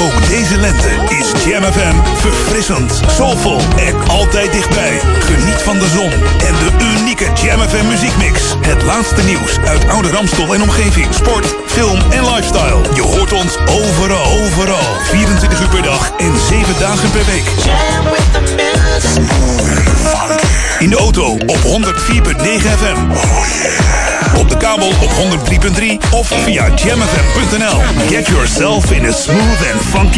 Ook deze lente is Jam FM verfrissend, soulvol en altijd dichtbij. Geniet van de zon en de unieke Jam FM muziekmix. Het laatste nieuws uit oude Ramstol en omgeving. Sport, film en lifestyle. Je hoort ons overal, overal. 24 uur per dag en 7 dagen per week. Jam with the music. In de auto op 104.9 FM. Op de kabel op 103.3 of via jamfm.nl. Get yourself in a smooth and funky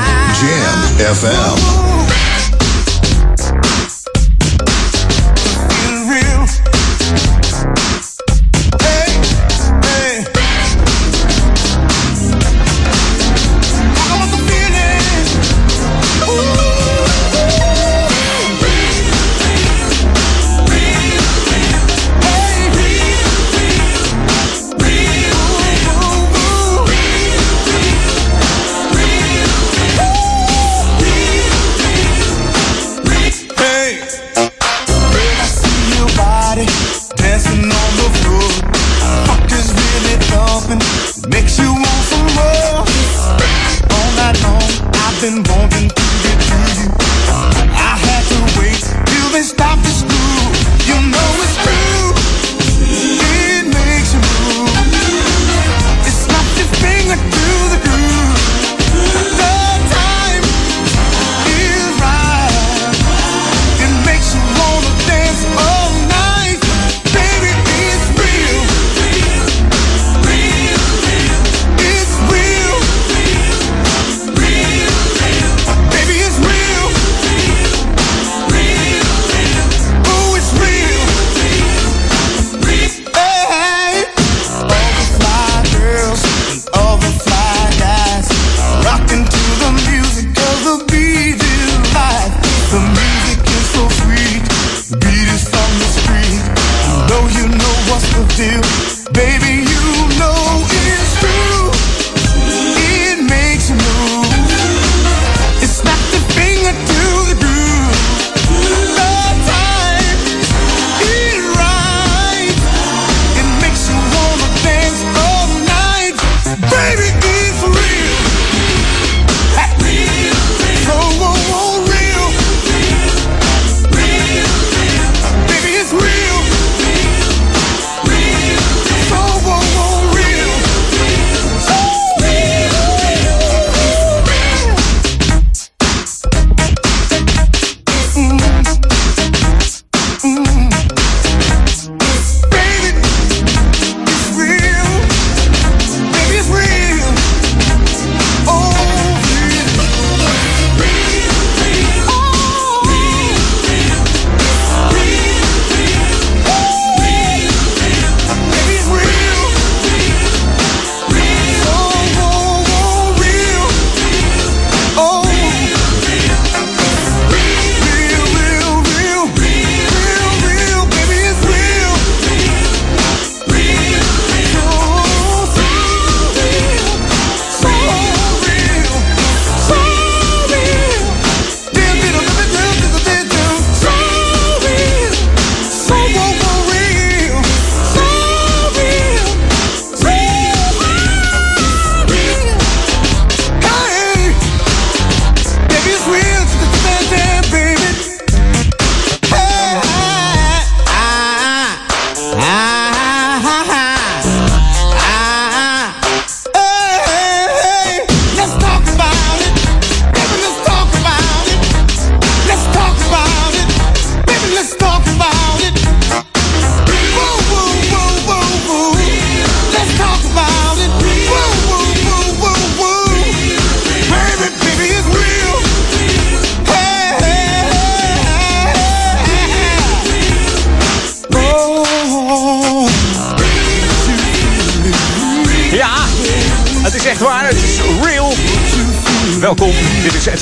Jam FM.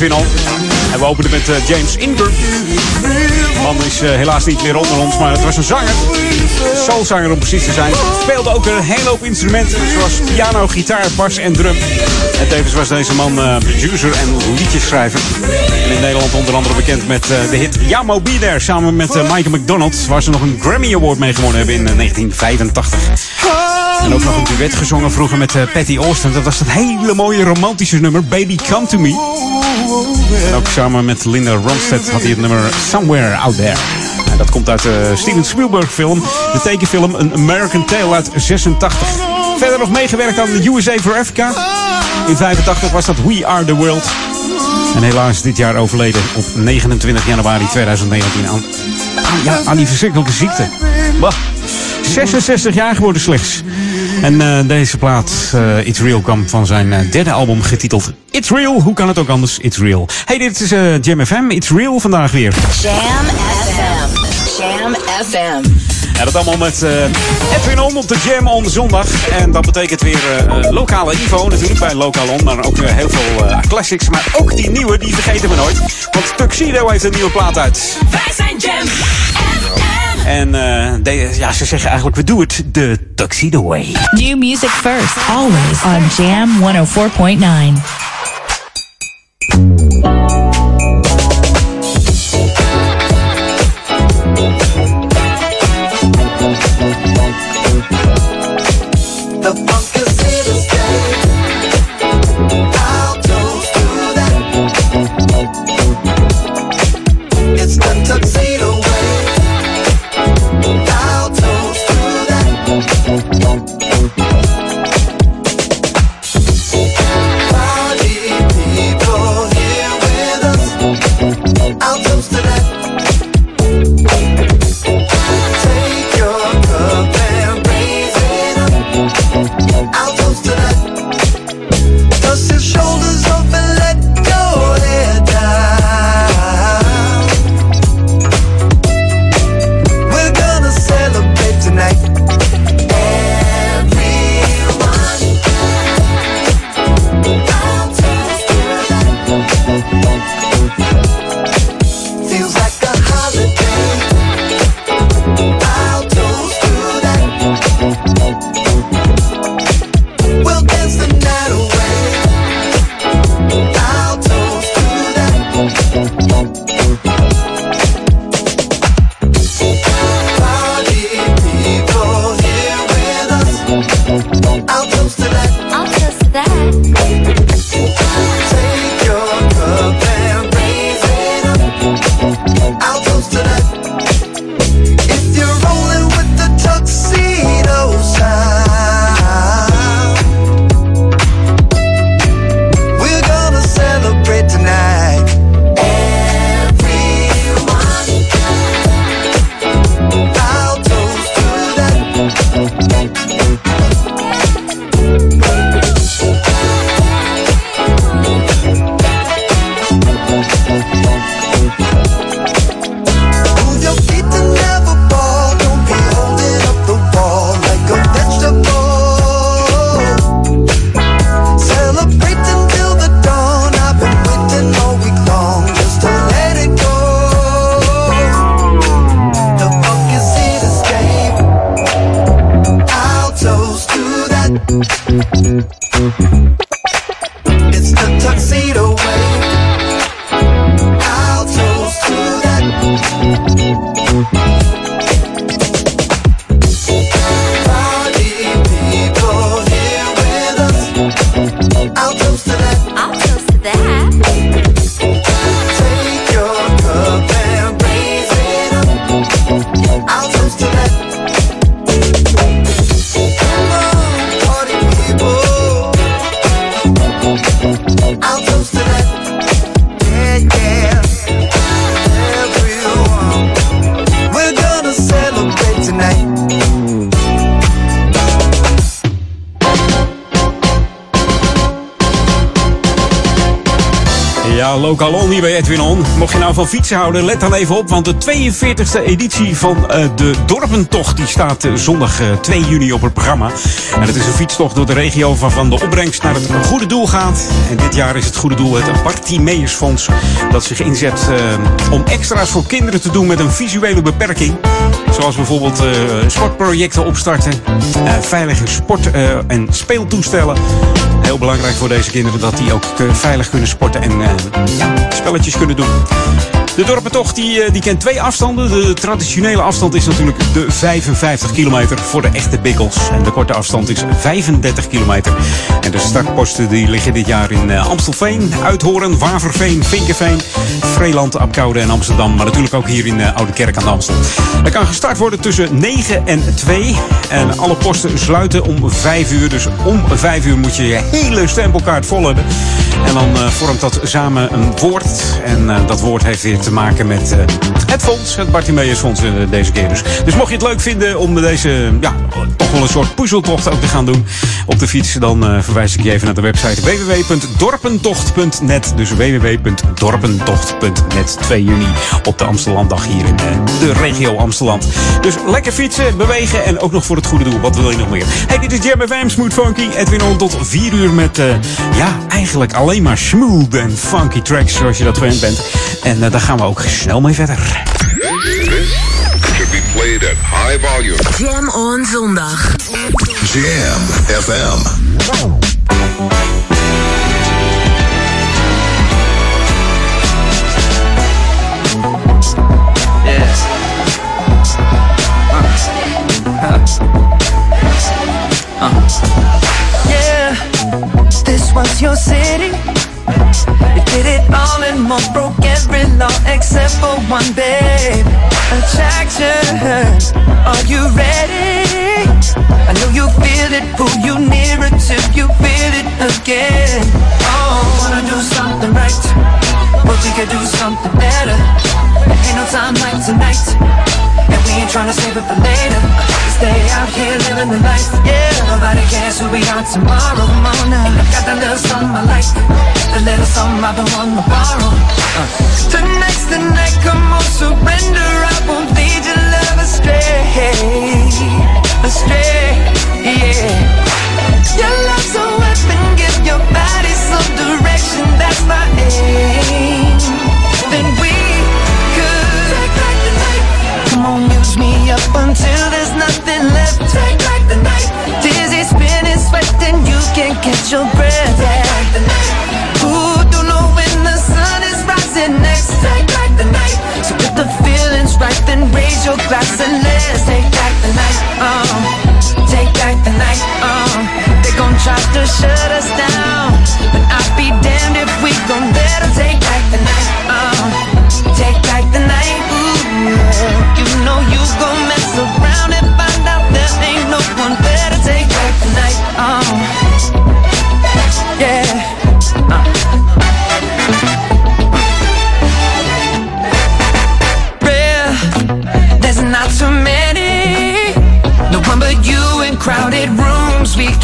En we openen met eh, James Ingram. De man is eh, helaas niet meer onder ons, maar het was een zanger. Soulzanger om precies te zijn. Speelde ook een hele hoop instrumenten, zoals piano, gitaar, bas en drum. En tevens was deze man eh, producer en liedjesschrijver. En in Nederland onder andere bekend met de hit Yamo Be There. Samen met Michael McDonald, waar ze nog een Grammy Award mee gewonnen hebben in eh, 1985. En ook nog een duet gezongen vroeger met Patty Austin. Dat was dat hele mooie romantische nummer, Baby Come To Me. Ook samen met Linda Ronstadt had hij het nummer Somewhere Out There. En dat komt uit de Steven Spielberg film, de tekenfilm An American Tale uit 86. Verder nog meegewerkt aan de USA for Africa. In 85 was dat We Are The World. En helaas dit jaar overleden op 29 januari 2019 aan, ja, aan die verschrikkelijke ziekte. Bah. 66 jaar geworden slechts. En eh, deze plaat, eh, It's Real, kwam van zijn eh, derde album getiteld It's Real. Hoe kan het ook anders? It's Real. Hey, dit is eh, Jam FM. It's Real vandaag weer. Jam FM. Jam FM. Ja, dat allemaal met eh Edwin On op de Jam on zondag. En dat betekent weer eh, lokale info natuurlijk bij Lokaal On. Maar ook weer heel veel eh, classics. Maar ook die nieuwe, die vergeten we nooit. Want Tuxedo heeft een nieuwe plaat uit. Wij zijn Jam FM. En eh, de- ja, ze zeggen eigenlijk, we doen het de Tuxedo Way. New music first, always on Jam 104.9. The van fietsen houden, let dan even op. Want de 42e editie van eh, de Dorpentocht... die staat eh, zondag eh, 2 juni op het programma. En het is een fietstocht door de regio... waarvan de opbrengst naar het goede doel gaat. En dit jaar is het goede doel het Bartimeusfonds... dat zich inzet eh, om extra's voor kinderen te doen... met een visuele beperking. Zoals bijvoorbeeld eh, sportprojecten opstarten... eh, veilige sport- eh, en speeltoestellen... Heel belangrijk voor deze kinderen dat die ook eh, veilig kunnen sporten en eh, spelletjes kunnen doen. De dorpentocht die, eh, die kent twee afstanden. De traditionele afstand is natuurlijk de 55 kilometer voor de echte bikkels. En de korte afstand is 35 kilometer. En de startposten die liggen dit jaar in eh, Amstelveen, Uithoren, Waverveen, Vinkenveen, Vreeland, Apkoude en Amsterdam. Maar natuurlijk ook hier in eh, Oude Kerk aan de Amstel. Er kan gestart worden tussen 9 en 2. En alle posten sluiten om 5 uur. Dus om 5 uur moet je je hele stempelkaart vol hebben. En dan eh, vormt dat samen een woord. En eh, dat woord heeft weer te maken met eh, het fonds, het Bartimeusfonds eh, deze keer dus. Dus mocht je het leuk vinden om deze, ja, toch wel een soort puzzeltocht ook te gaan doen op de fiets, dan eh, verwijs ik je even naar de website www.dorpentocht.net. Dus www.dorpentocht.net 2 juni op de Amstellanddag hier in eh, de regio Amsteland. Dus lekker fietsen, bewegen en ook nog voor het goede doel. Wat wil je nog meer? Hey, dit is Jam FM, Smooth Funky. Edwin On tot 4 uur met, ja, eigenlijk alleen maar smooth en funky tracks zoals je dat gewend bent. En daar gaan we ook snel mee verder. Should be played at high volume. Jam on zondag. Jam FM. Uh-huh. Uh-huh. Yeah, this was your city. You did it all and more, broke every law except for one, babe. Attraction, are you ready? I know you feel it, pull you nearer till you feel it again. Oh, wanna do something right, but we could do something better. There ain't no time like tonight. And we ain't tryna save it for later. Stay out here living the life. Yeah, nobody cares who we are tomorrow. On. I got that little something I like. The little something I've been wanting to borrow. Uh. Tonight's the night, come on, surrender. I won't lead your love astray. Astray, yeah. Your love's a weapon, give your body some direction. That's my aim. Then we me up until there's nothing left. Take back the night. Dizzy, spinning, sweating, you can't catch your breath. Take back the night. Who don't know when the sun is rising next? Take back the night. So if the feeling's right, then raise your glass and let's take back the night. Um, take back the night. Um, they gon' try to shut us down,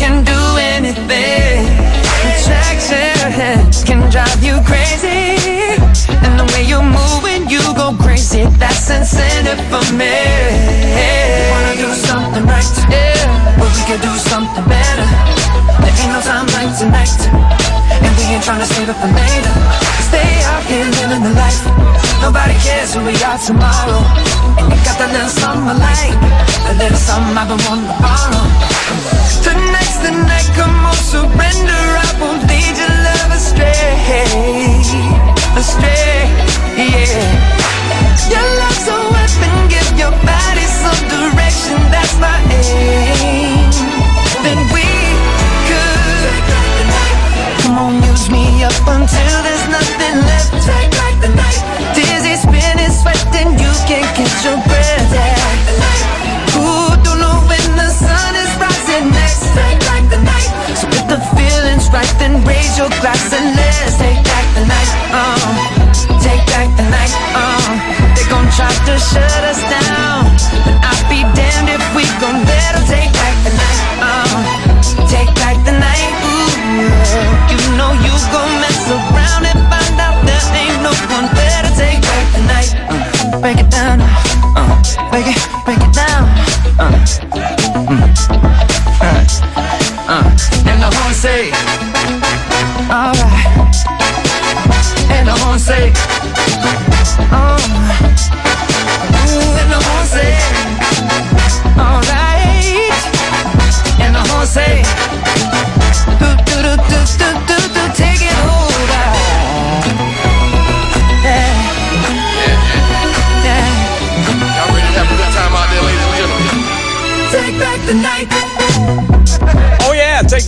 can do anything. Attraction can drive you crazy. And the way you're moving, you go crazy. That's incentive for me. Wanna do something right, yeah. But we could do something better. There ain't no time like tonight. And we ain't tryna save it for later. Stay out here living the life. Nobody cares who we are tomorrow. And you got that little something I like. A little something I've been wanting to borrow. The night, come on, surrender. I won't lead your love astray. Astray, yeah. Your love's a weapon, give your body some direction. That's my aim. Then we could. Come on, use me up until there's nothing left. Take back the night. Dizzy, spinning, sweating, you can't catch your breath. Take feelings right, then raise your glass and let's take back the night. Um, take back the night. Uh. Um, they gon' try to shut us down, but I'll be damned if we gon' let them take back the night. Um, take back the night. Ooh, you know you gon' mess around and find out there ain't no one better. Take back the night. Uh, break it down. Uh, break it. say, alright, and I'm gonna say.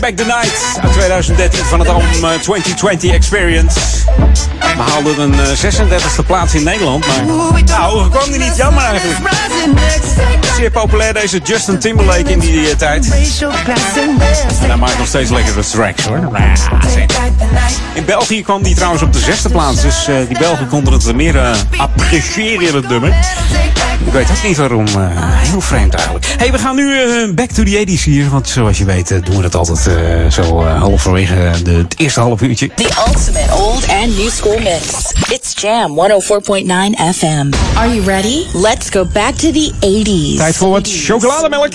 Respect the Night uit 2013 van het album eh, 2020 Experience. We haalden een eh, 36e plaats in Nederland, maar nou, kwam er niet jammer eigenlijk. Zeer populair deze Justin Timberlake in die, die tijd. En hij maakt nog steeds lekkere tracks hoor. In België kwam die trouwens op de zesde plaats, dus die Belgen konden het meer appreciëren, het nummer. Ik weet ook niet waarom. Eh, heel vreemd eigenlijk. hey, we gaan nu eh, back to the 80s hier. Want zoals je weet eh, doen we dat altijd zo halverwege het eerste half uurtje. The ultimate old and new school mix. It's Jam 104.9 FM. Are you ready? Let's go back to the 80s. Tijd voor wat chocolademelk.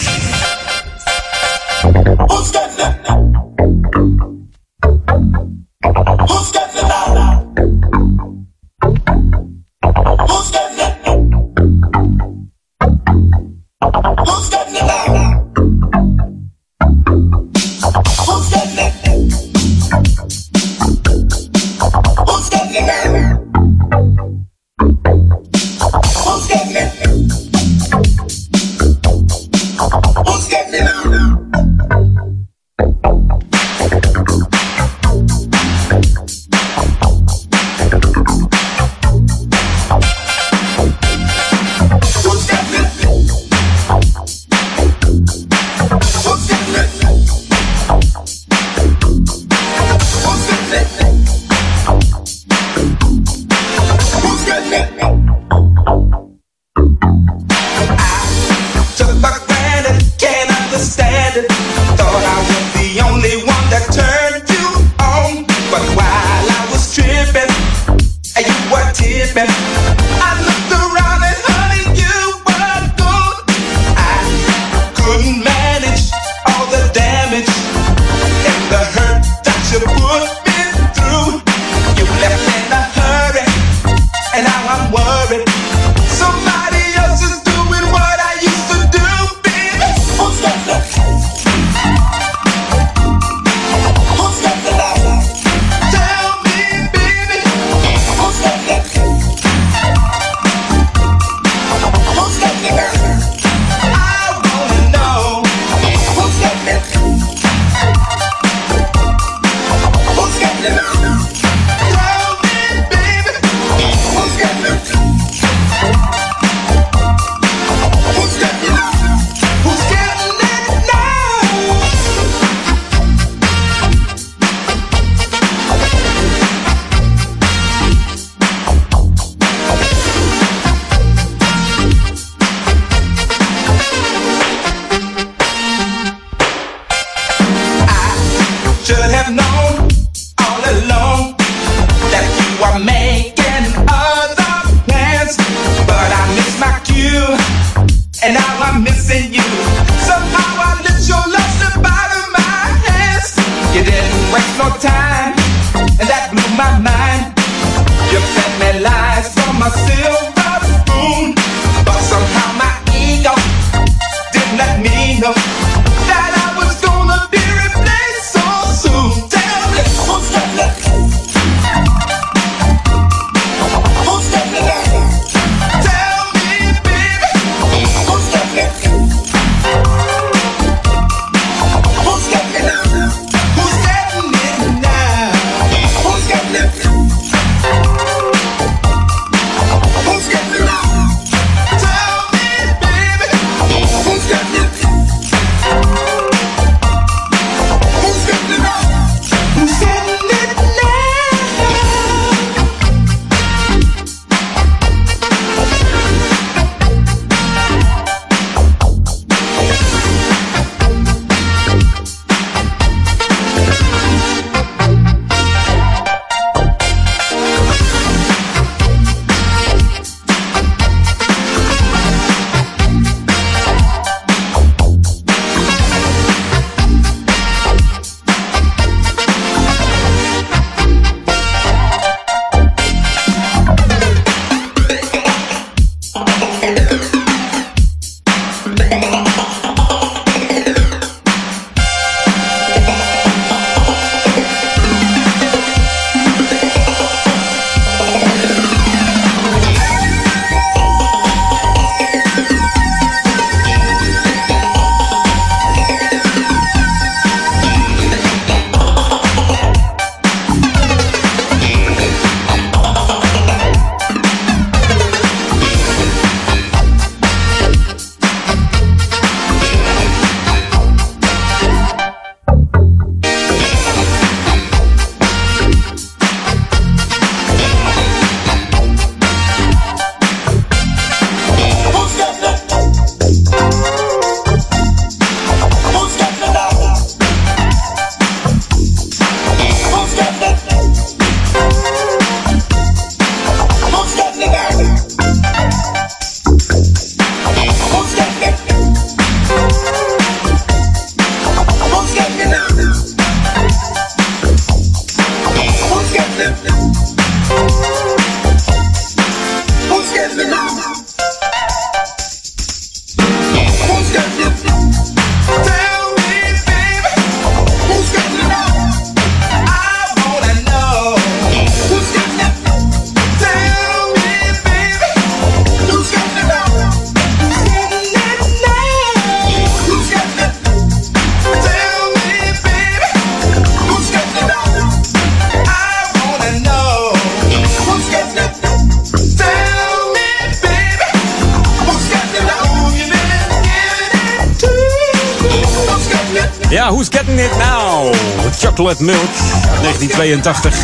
Chocolate Milk, 1982.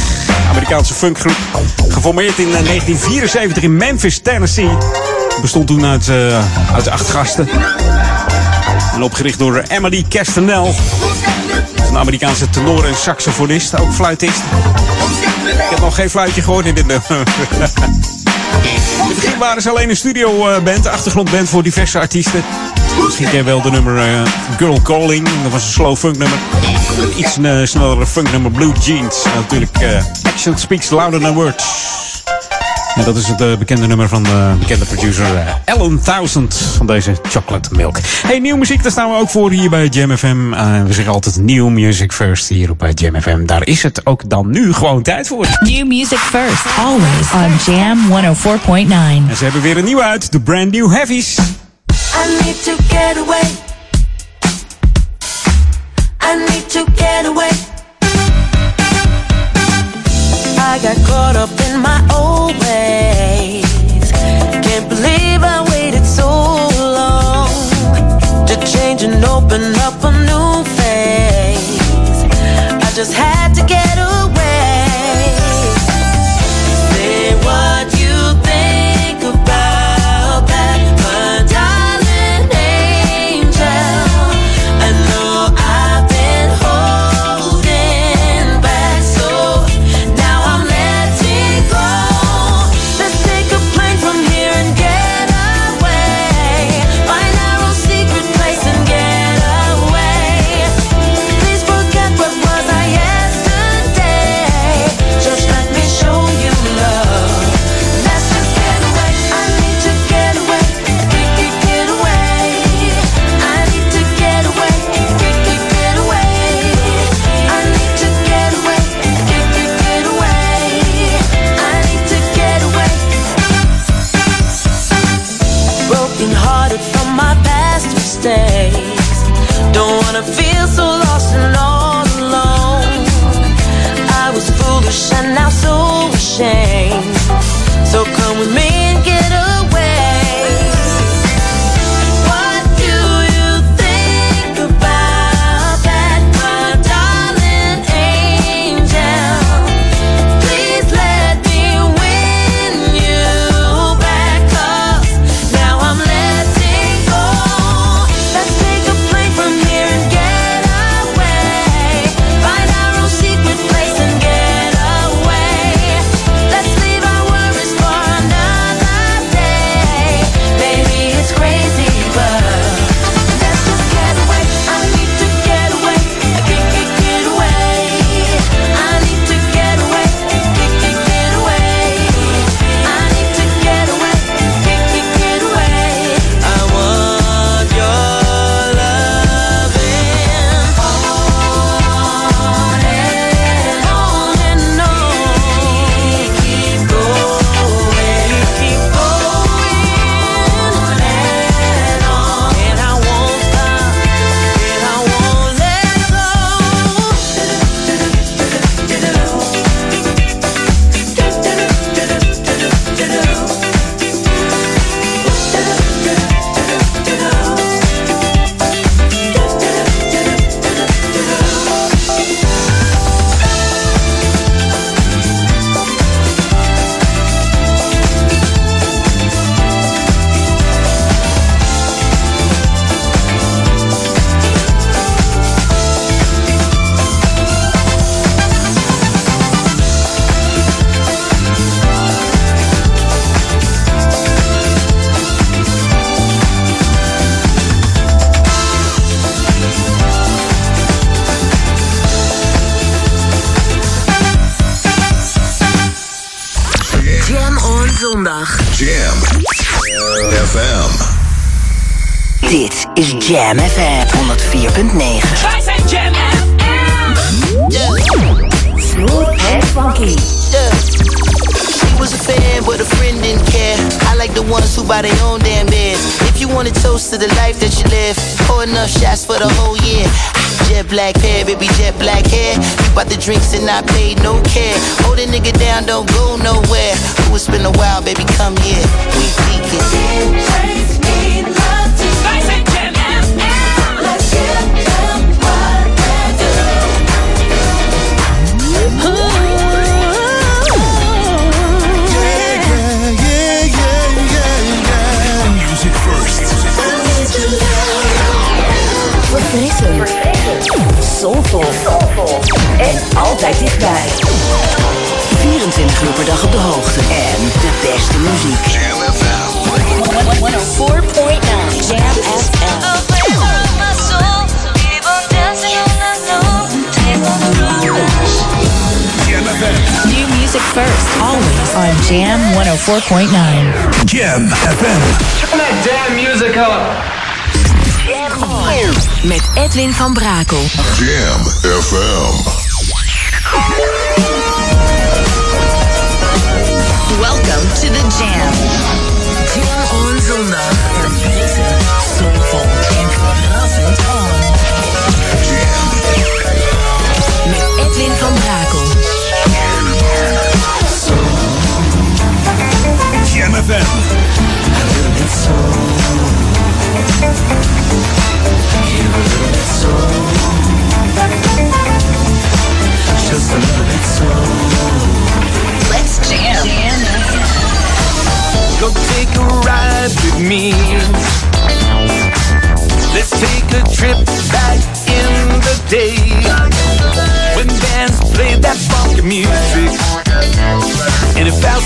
Amerikaanse funkgroep. Geformeerd in eh, 1974 in Memphis, Tennessee. Bestond toen uit, eh, uit acht gasten. En opgericht door Emily Castanel. Een Amerikaanse tenor en saxofonist, ook fluitist. Ik heb nog geen fluitje gehoord in dit nummer. In het begin waren ze alleen een studioband, achtergrondband voor diverse artiesten. Misschien ken je wel de nummer eh, Girl Calling. Dat was een slow funk nummer. Een iets eh, snellere funk nummer Blue Jeans. En natuurlijk eh, Action Speaks Louder Than Words. En dat is het eh, bekende nummer van de bekende producer eh, Ellen Thousand van deze Chocolate Milk. Hey, nieuwe muziek, daar staan we ook voor hier bij Jam FM. Eh, we zeggen altijd New Music First hier op Jam FM. Daar is het ook dan nu gewoon tijd voor. New music first, always on Jam 104.9. En ze hebben weer een nieuwe uit, de Brand New Heavies. To get away.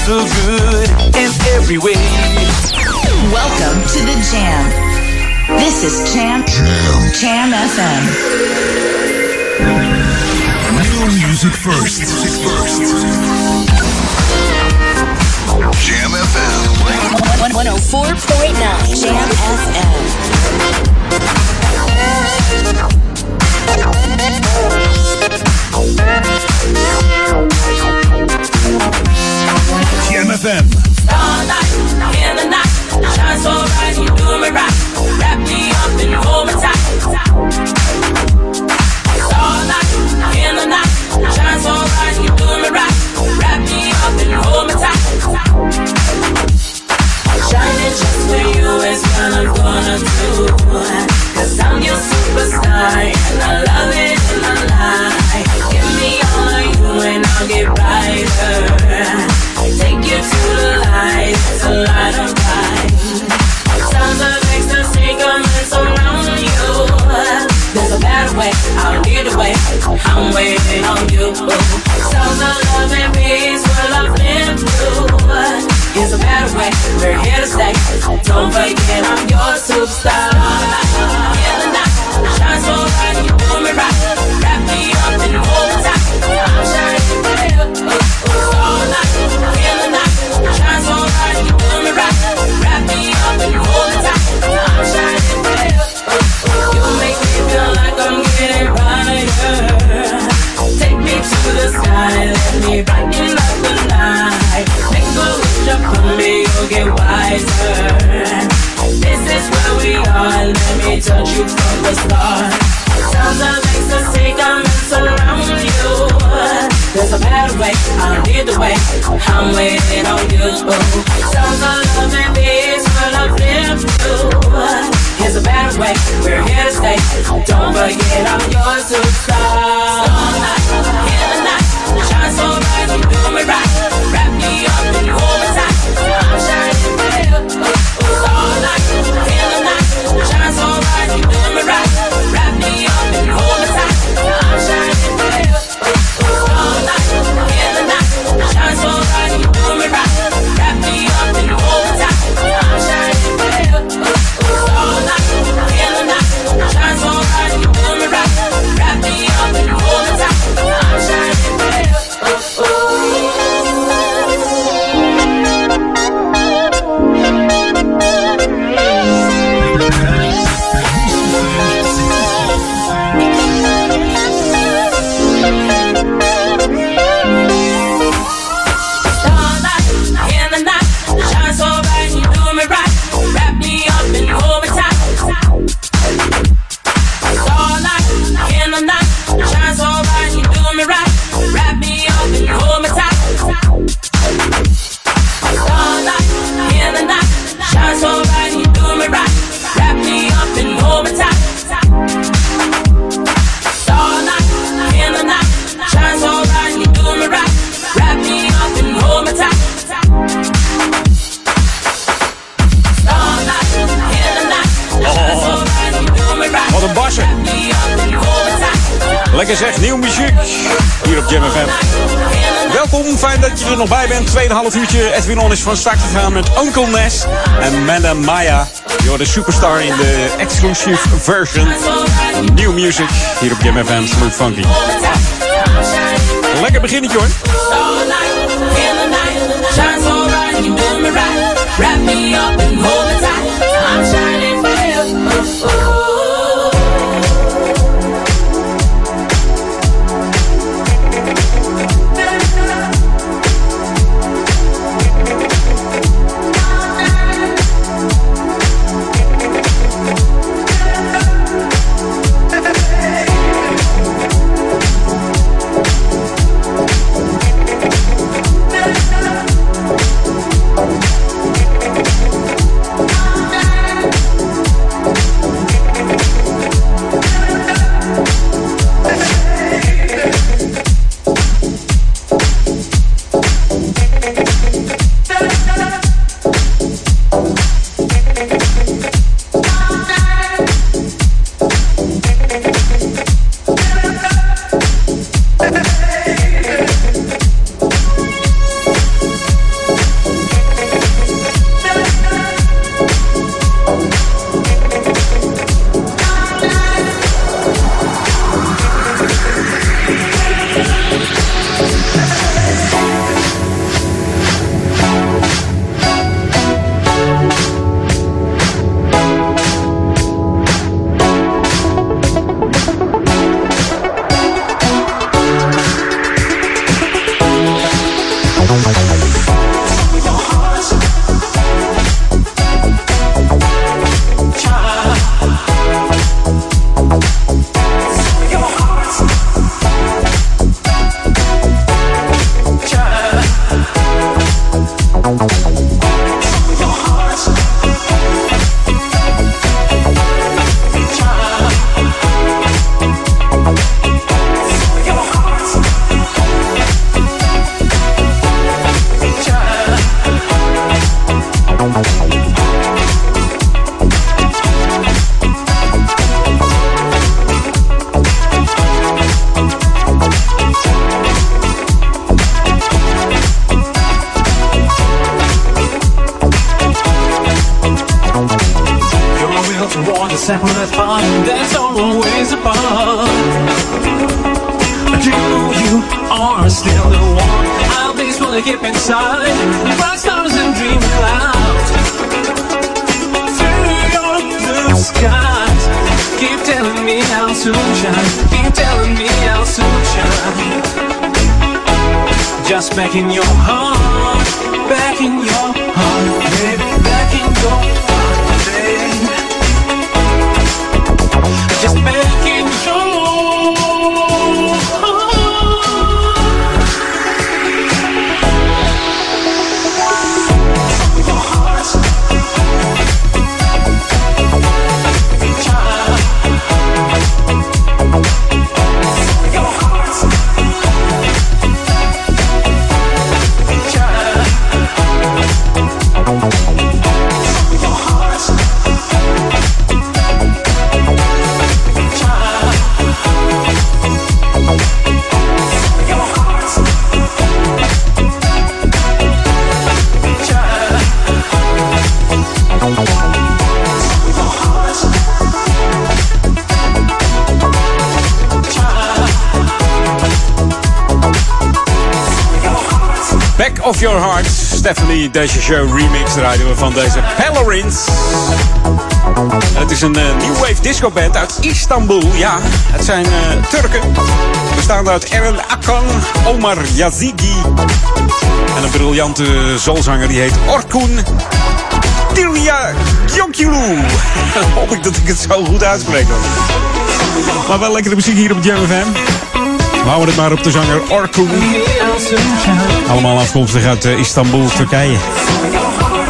So good in every way. Welcome to the Jam. This is Jam Jam FM. New music first. Music first. Jam FM. 104.9 Jam FM. Jam FM. Starlight in the night, shine so bright, you do me right. Wrap me up and hold me tight. Starlight in the night, shine so bright, you do me right. Wrap me up and hold me tight. Shining just for you is what I'm gonna do. Cause I'm your superstar and I love it and I lie. Give me all of and I'll get brighter. Take you to the light, it's a light of light. Sounds of ecstasy coming surround you. There's a better way, I'll lead the way. I'm waiting on you. Sounds of love and peace, what I've been through. There's a better way, we're here to stay. Don't forget I'm your superstar. In the night, shine so bright, you do me right. Wrap me up and hold This is where we are, let me touch you from the start. You. There's a better way, I'll lead the way. I'm waiting on you. Of. Here's a better way, we're here to stay. Don't forget I'm your superstar. Starlight in the night, shine so bright, do me right. Wrap me up and hold Lekker zeg, nieuw muziek. Hier op Jam FM. Welkom, fijn dat je er nog bij bent. Tweede half uurtje. Edwin On is van start gegaan met Uncle Ness en Madame Maya. You're de superstar in de exclusive version. New music hier op Jam FM. Smooth Funky. Lekker beginnetje hoor. Wrap me up and Your Heart. Stephanie Deze Show remix draaiden we van deze Pellerins. Het is een eh, new wave disco band uit Istanbul. Ja, het zijn eh, Turken. Bestaande uit Eren Akan, Omar Yazigi. En een briljante zoolzanger die heet Orkun Tirya Gyokulu. Hoop ik dat ik het zo goed uitspreek. Maar wel lekkere muziek hier op Jam FM. We houden het maar op de zanger Orkun. Allemaal afkomstig uit eh, Istanbul, Turkije.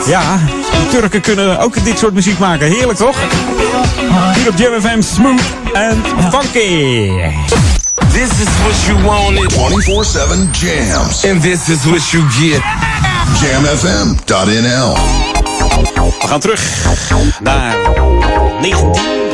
Ja, de Turken kunnen ook dit soort muziek maken. Heerlijk toch? Hier op Jam FM, smooth en funky. This is what you wanted. 24 7 jams. And this is what you get. jamfm.nl. We gaan terug naar 19.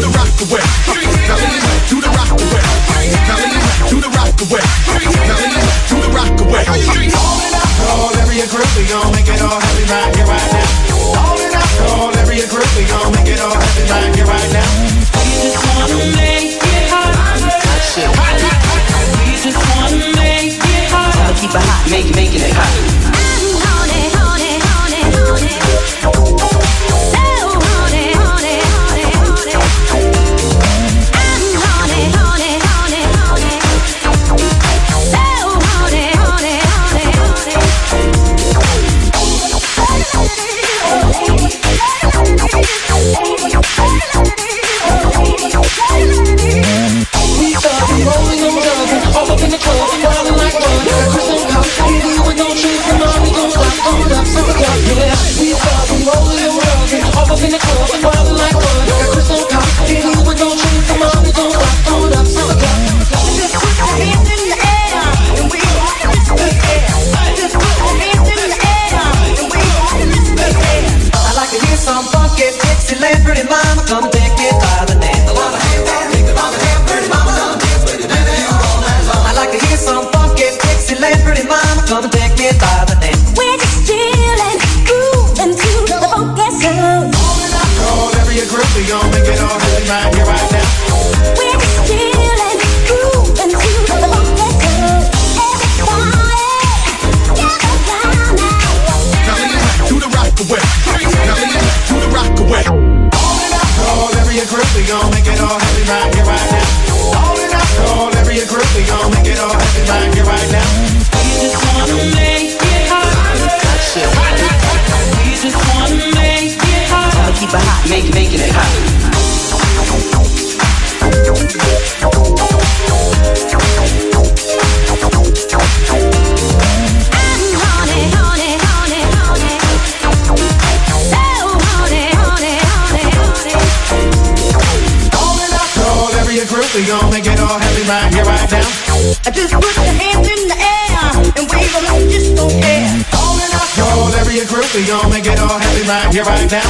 To the rock away. Now lean back to the rock away. Now lean back to the rock away. Now lean back to the rock away. Call every group, we gon' make it all happen right here, right now. Call every group, we gon' make it all happen right here, right now. We just wanna make it hot. We just wanna make it hot. I'ma keep it hot, make, making it hot. All up in the club, wildin' like one. Chris club, wildin' like one. Just put your hands in the air and wave 'em like you just don't care. Call every group, we gon' make it all happen right here, right now.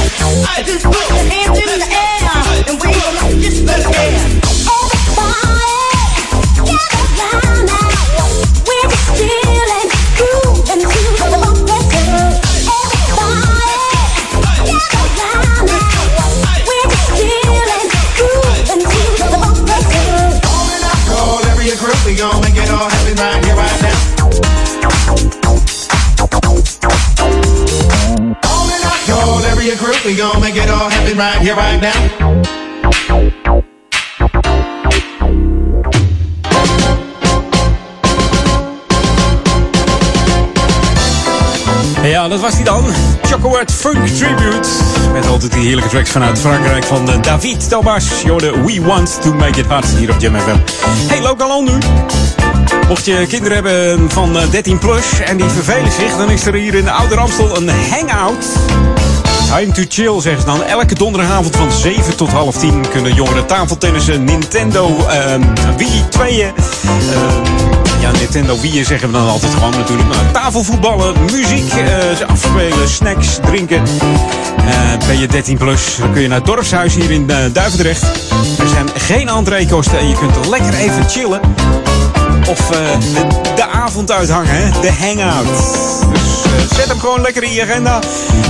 Just put your hands in the air and wave 'em like you just don't care. Right now. Ja, dat was hij dan. Chocolate Funk Tribute. Met altijd die heerlijke tracks vanuit Frankrijk van eh, David Thomas. Jorde We Want To Make It Hard hier op Jam FM. Hey, lokaal nu. Mocht je kinderen hebben van eh, 13 plus en die vervelen zich, dan is er hier in de Oude Ramstel een hangout. Time to chill, zeggen ze dan. Elke donderdagavond van 7 tot half 10 kunnen jongeren tafeltennissen, Nintendo, ehm Wii 2. ja, Nintendo Wii zeggen we dan altijd gewoon natuurlijk. Maar tafelvoetballen, muziek, eh, afspelen, snacks, drinken. Eh, ben je 13 plus, dan kun je naar het dorpshuis hier in eh, Duivendrecht. Er zijn geen entreekosten en je kunt lekker even chillen. Of eh, de, de avond uithangen, hè? de hangout. Dus eh, zet hem gewoon lekker in je agenda.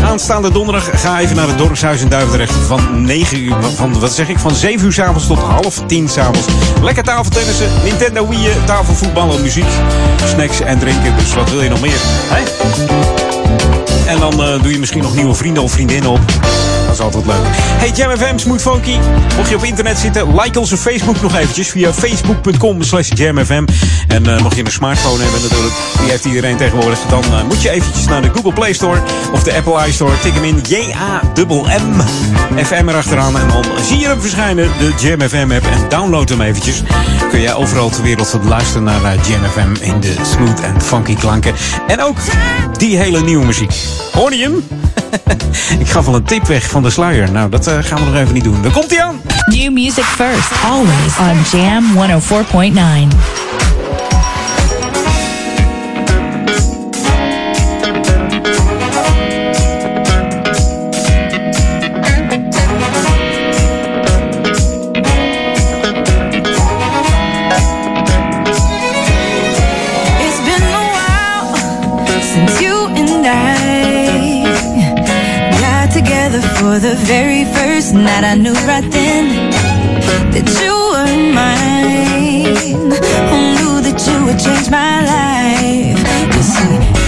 Aanstaande donderdag ga even naar het dorpshuis in Duivendrecht. Van 9 uur, van, wat zeg ik, van 7 uur s'avonds tot half 10 s'avonds. Lekker tafeltennissen, Nintendo Wii, tafelvoetballen, muziek, snacks en drinken. Dus wat wil je nog meer? Hè? En dan eh, doe je misschien nog nieuwe vrienden of vriendinnen op. Dat is altijd leuk. Hey, Jam FM, Smooth Funky. Mocht je op internet zitten, like onze Facebook nog eventjes via facebook.com slash jamfm. En eh, mocht je een smartphone hebben natuurlijk, die heeft iedereen tegenwoordig, dan eh, moet je eventjes naar de Google Play Store of de Apple iStore. Tik hem in J-A-M-M FM erachteraan en dan zie je hem verschijnen, de Jam FM app. En download hem eventjes. Kun jij overal ter wereld luisteren naar uh, Jam FM in de smooth en funky klanken. En ook die hele nieuwe muziek. Hoor? Ik gaf al een tip weg van de sluier. Nou, dat uh, gaan we nog even niet doen. Dan komt hij aan. New music first, always on Jam 104.9. for the very first night. I knew right then that you were mine. Who knew that you would change my life? You see,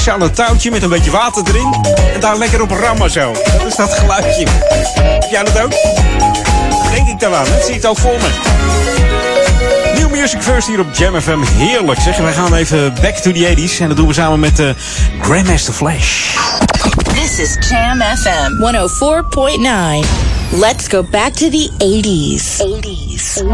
flesje aan een touwtje met een beetje water erin. En daar lekker op rammen zo. Dat is dat geluidje. Heb jij dat ook? Denk ik dan aan. Zie ik het ook voor me. New Music First hier op Jam FM. Heerlijk zeg. Wij gaan even back to the 80s. En dat doen we samen met eh, Grandmaster Flash. This is Jam FM 104.9. Let's go back to the 80s. 80s.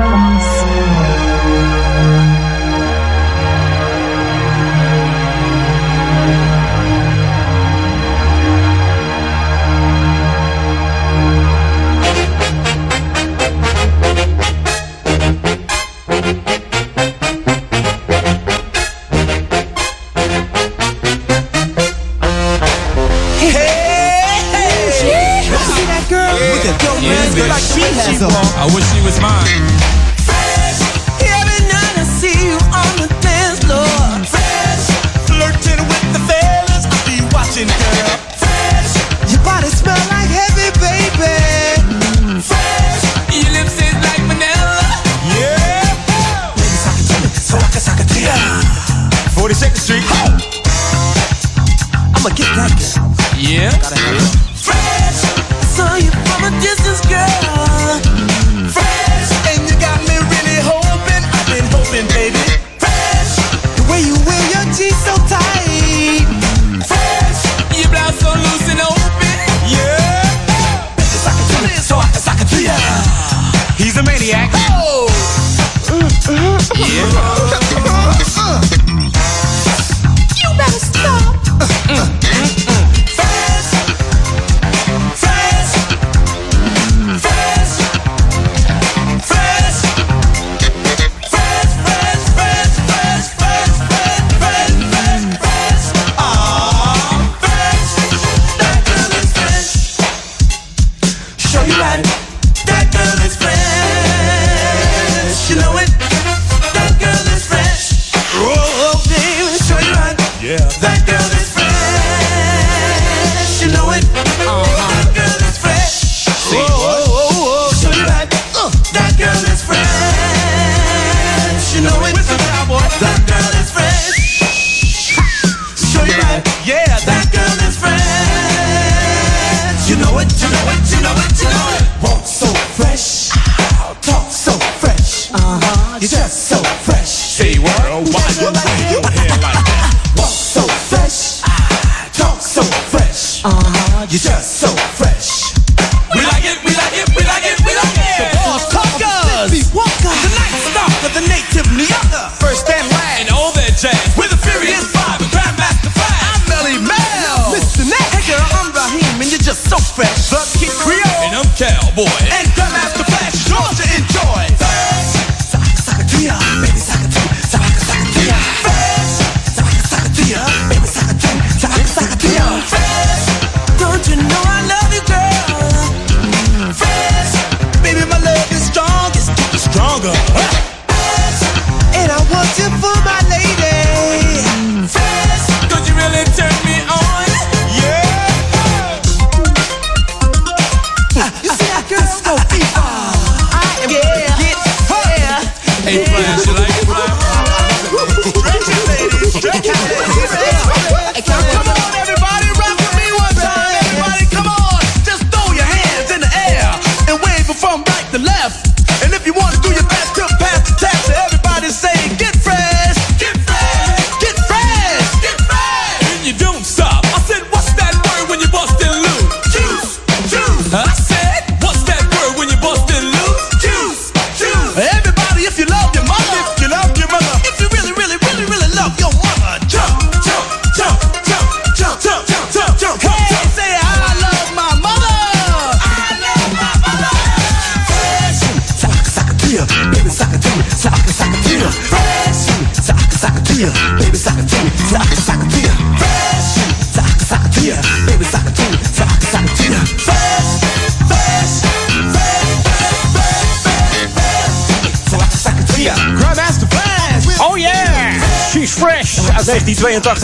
Yeah. That girl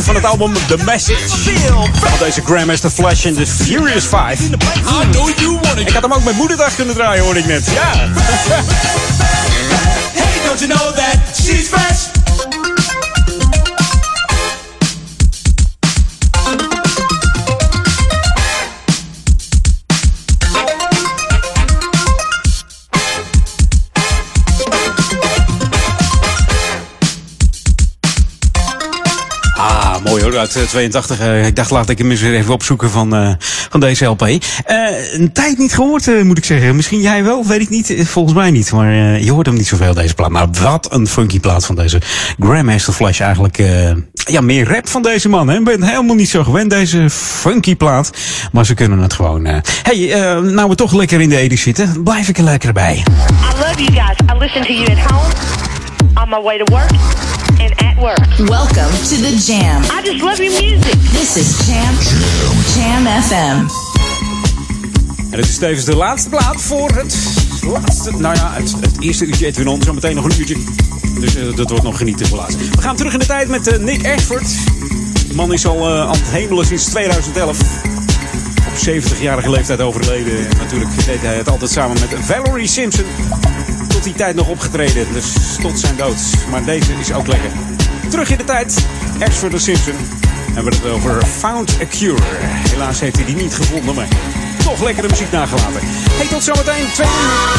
van het album The Message. Van deze Grandmaster Flash in The Furious 5. Ik had hem ook met moederdag kunnen draaien, hoorde ik net. Ja. Hey, don't you know that she's fresh? hoor, 82. Eh, eh, ik dacht, laat ik hem eens even opzoeken van, eh, van deze LP. Een tijd niet gehoord, moet ik zeggen. Misschien jij wel, weet ik niet. Volgens mij niet. Maar je hoort hem niet zoveel, deze plaat. Maar wat een funky plaat van deze Grandmaster Flash eigenlijk. ja, meer rap van deze man. Ik ben helemaal niet zo gewend, deze funky plaat. Maar ze kunnen het gewoon. hey, nou we toch lekker in de edit zitten, blijf ik er lekker bij. I love you guys. I listen to you at home. On my way to work and at work. Welcome to the Jam. I just love your music. This is Jam. Jam, Jam FM. En het is tevens de laatste plaat voor het laatste, nou ja, het, eerste uurtje Edwin On. Zometeen nog een uurtje. Dus eh, dat wordt nog genieten helaas. We gaan terug in de tijd met eh, Nick Ashford. De man is al uh, aan het hemelen sinds 2011. Op 70-jarige leeftijd overleden. Natuurlijk deed hij het altijd samen met Valerie Simpson. Tot die tijd nog opgetreden. Dus tot zijn dood. Maar deze is ook lekker. Terug in de tijd. Ashford en Simpson. En we hebben het over Found a Cure. Helaas heeft hij die niet gevonden, maar toch lekkere muziek nagelaten. Hey, tot zometeen. Twee uur.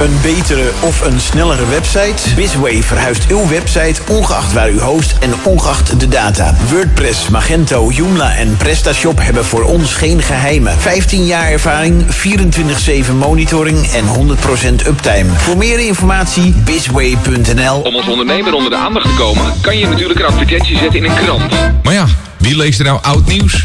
Een betere of een snellere website? Bizway verhuist uw website ongeacht waar u host en ongeacht de data. WordPress, Magento, Joomla en PrestaShop hebben voor ons geen geheimen. 15 jaar ervaring, 24-7 monitoring en 100% uptime. Voor meer informatie bizway.nl Om als ondernemer onder de aandacht te komen, kan je natuurlijk een advertentie zetten in een krant. Maar ja, wie leest er nou oud nieuws?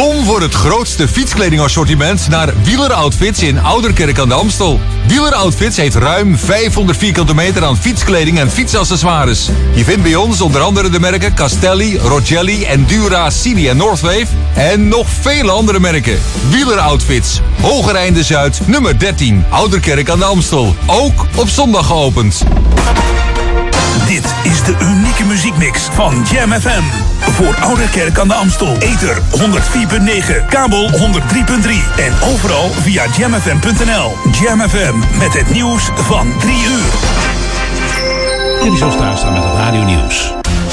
Kom voor het grootste fietskledingassortiment naar Wieler Outfits in Ouderkerk aan de Amstel. Wieler Outfits heeft ruim 500 vierkante meter aan fietskleding en fietsaccessoires. Je vindt bij ons onder andere de merken Castelli, Rogelli, Endura, Cini en Northwave. En nog vele andere merken. Wieler Outfits, Hogereinde Zuid, nummer 13, Ouderkerk aan de Amstel. Ook op zondag geopend. Dit is de unieke muziekmix van Jam FM. Voor Ouderkerk aan de Amstel. Ether 104.9, kabel 103.3 en overal via jamfm.nl. Jam FM met het nieuws van 3 uur. Dit is Oost-Duitsland met het Radio Nieuws.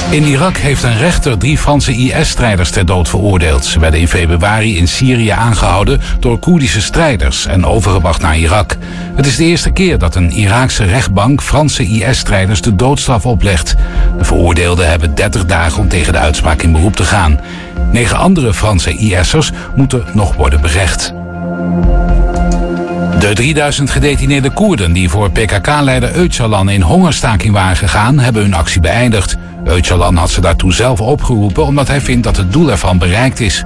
In Irak heeft een rechter drie Franse IS-strijders ter dood veroordeeld. Ze werden in februari in Syrië aangehouden door Koerdische strijders en overgebracht naar Irak. Het is de eerste keer dat een Iraakse rechtbank Franse IS-strijders de doodstraf oplegt. De veroordeelden hebben 30 dagen om tegen de uitspraak in beroep te gaan. Negen andere Franse IS'ers moeten nog worden berecht. De 3000 gedetineerde Koerden die voor PKK-leider Öcalan in hongerstaking waren gegaan, hebben hun actie beëindigd. Öcalan had ze daartoe zelf opgeroepen omdat hij vindt dat het doel ervan bereikt is.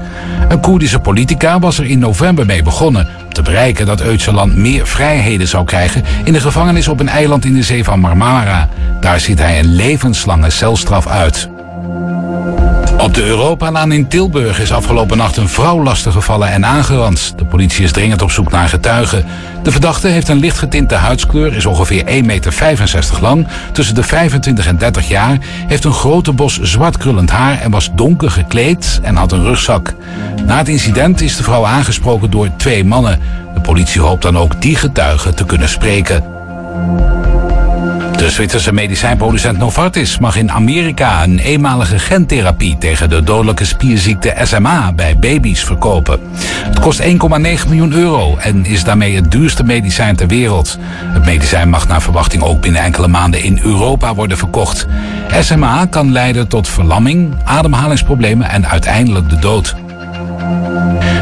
Een Koerdische politica was er in november mee begonnen te bereiken dat Öcalan meer vrijheden zou krijgen in de gevangenis op een eiland in de zee van Marmara. Daar ziet hij een levenslange celstraf uit. Op de Europalaan in Tilburg is afgelopen nacht een vrouw lastiggevallen en aangerand. De politie is dringend op zoek naar getuigen. De verdachte heeft een lichtgetinte huidskleur, is ongeveer 1,65 meter lang, tussen de 25 en 30 jaar, heeft een grote bos zwart krullend haar en was donker gekleed en had een rugzak. Na het incident is de vrouw aangesproken door twee mannen. De politie hoopt dan ook die getuigen te kunnen spreken. De Zwitserse medicijnproducent Novartis mag in Amerika een eenmalige gentherapie tegen de dodelijke spierziekte SMA bij baby's verkopen. Het kost 1,9 miljoen euro en is daarmee het duurste medicijn ter wereld. Het medicijn mag naar verwachting ook binnen enkele maanden in Europa worden verkocht. SMA kan leiden tot verlamming, ademhalingsproblemen en uiteindelijk de dood.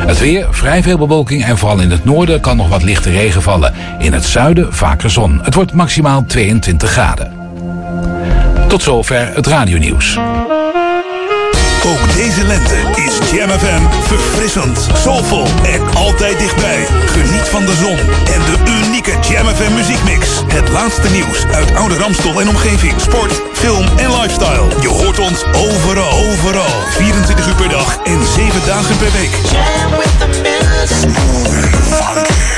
Het weer, vrij veel bewolking en vooral in het noorden kan nog wat lichte regen vallen. In het zuiden vaker zon. Het wordt maximaal 22 graden. Tot zover het radionieuws. Ook deze lente is Jam FM verfrissend, soulvol en altijd dichtbij. Geniet van de zon en de unieke Jam FM muziekmix. Het laatste nieuws uit oude Ramstel en omgeving. Sport, film en lifestyle. Je hoort ons overal, overal. 24 uur per dag en 7 dagen per week.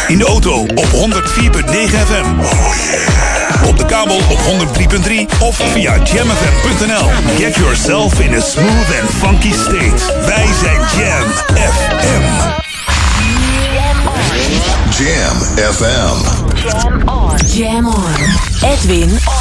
In de auto op 104.9 FM. Op de kabel op 103.3 of via jamfm.nl. Get yourself in a smooth and funky state. Wij zijn Jam FM. Jam FM. Jam on. Jam on. Edwin on.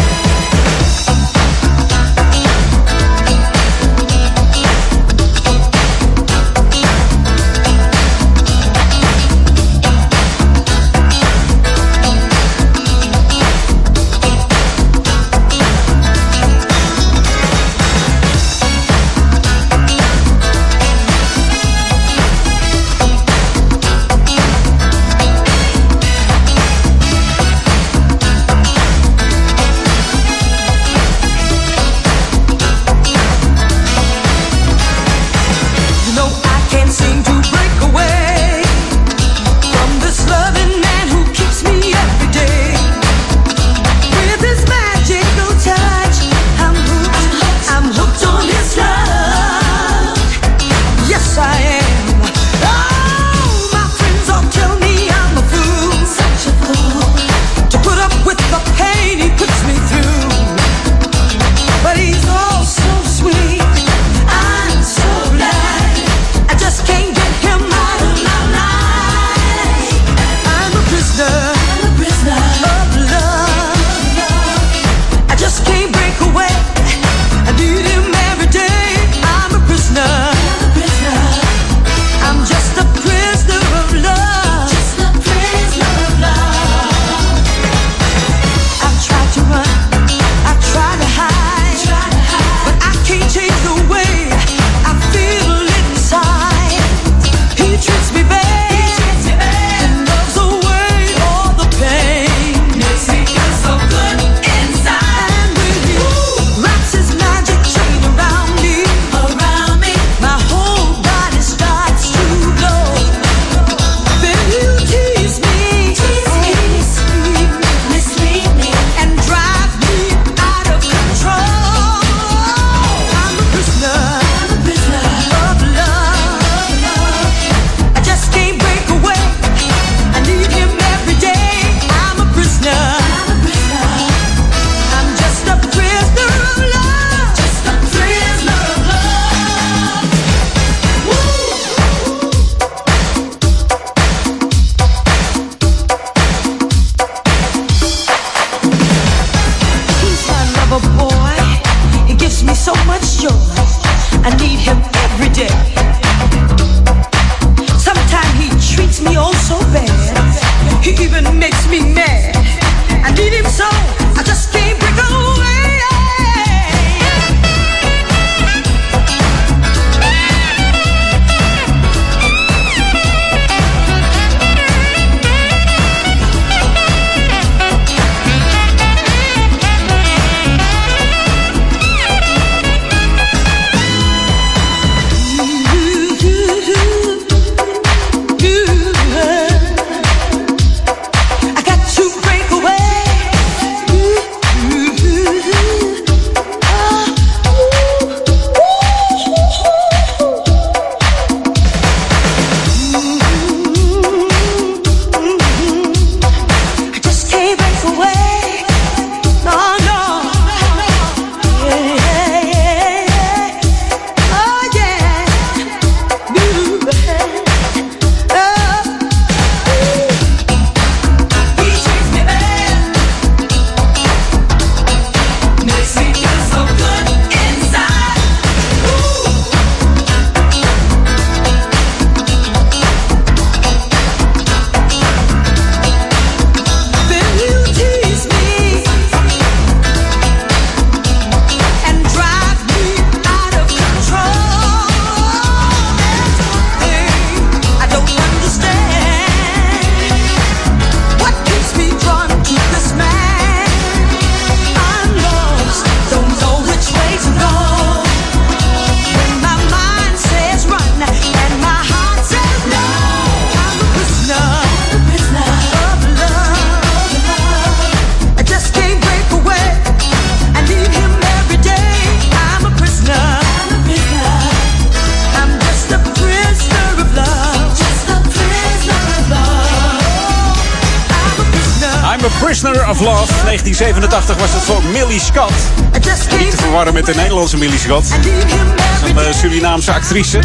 Nederlandse Millie. Een uh, Surinaamse actrice.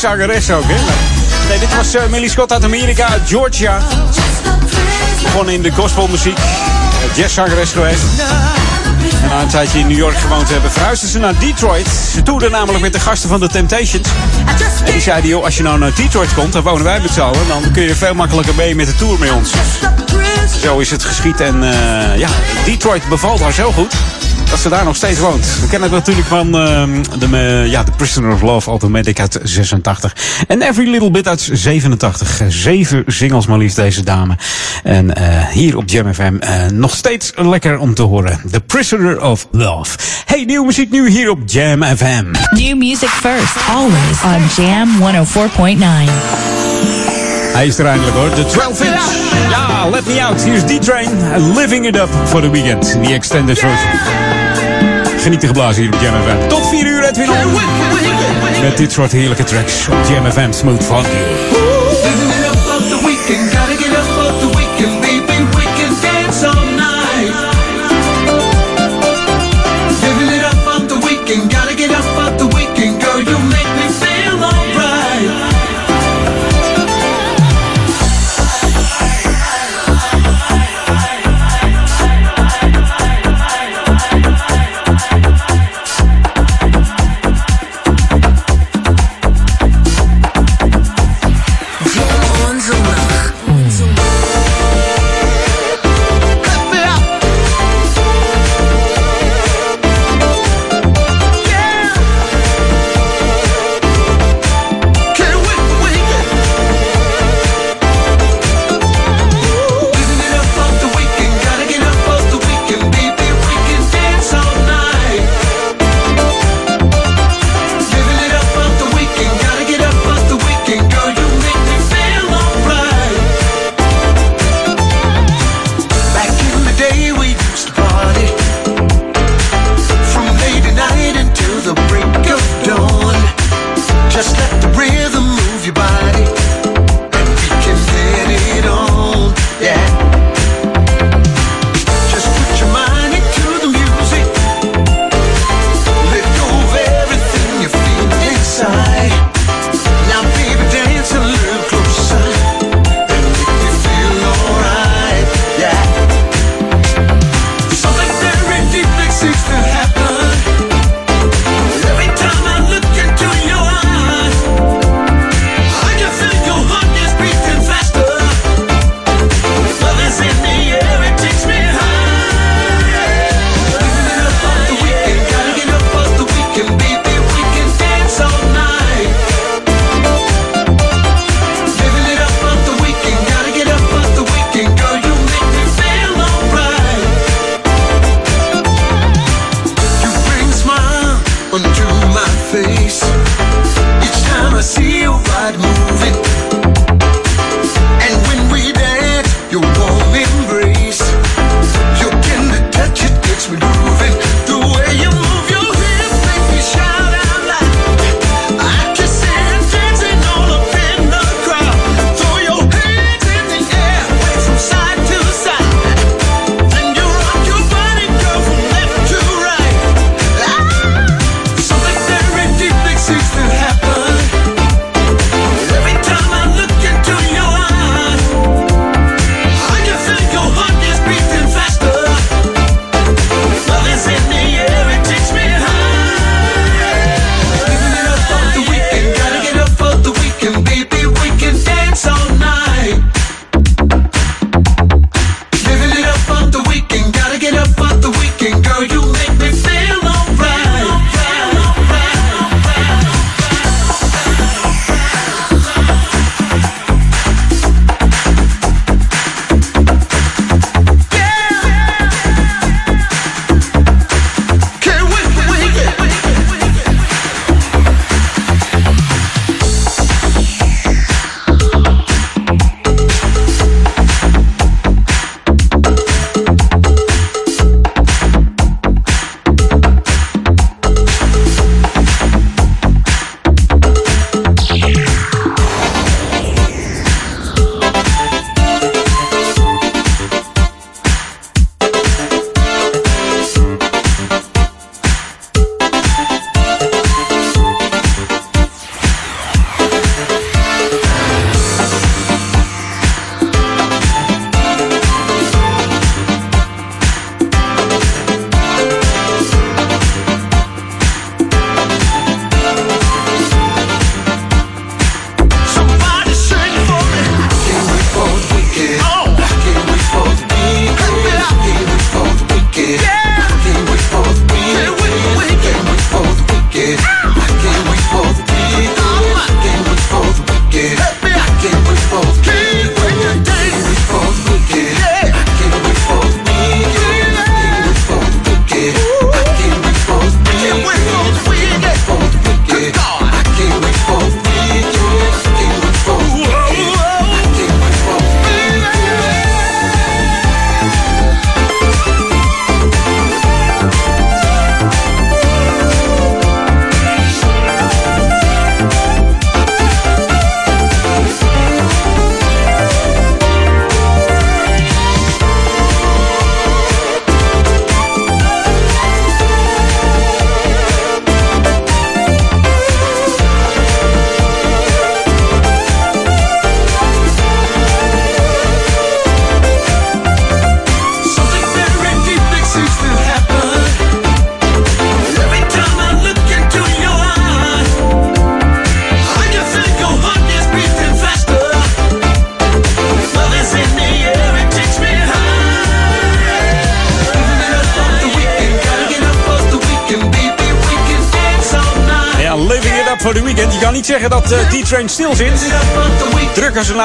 Zangeres ook, hè? Nee, dit was uh, Millie Scott uit Amerika, uit Georgia. Begon in de gospelmuziek. Uh, jazzzangeres geweest. En na een tijdje in New York gewoond te hebben, verhuisden ze naar Detroit. Ze toerden namelijk met de gasten van de Temptations. En die zeiden, joh, als je nou naar Detroit komt, dan wonen wij met z'n allen. Dan kun je veel makkelijker mee met de tour met ons. Zo is het geschied. En ja, Detroit bevalt haar zo goed dat ze daar nog steeds woont. We kennen het natuurlijk van uh, de, uh, ja, The Prisoner of Love Automatic uit 86. En Every Little Bit uit 87. Zeven singles maar liefst deze dame. En uh, hier op Jam FM nog steeds lekker om te horen. The Prisoner of Love. Hey, nieuwe muziek nu hier op Jam FM. New music first, always on Jam 104.9. Hij is er eindelijk hoor, de 12 inch. Ja, let me out. Hier is D-Train, Living It Up for the Weekend. Die extended version. Geniet te geblazen hier op Jam FM. Tot 4 uur, Edwin. Met dit soort heerlijke tracks op Jam FM Smooth Funky.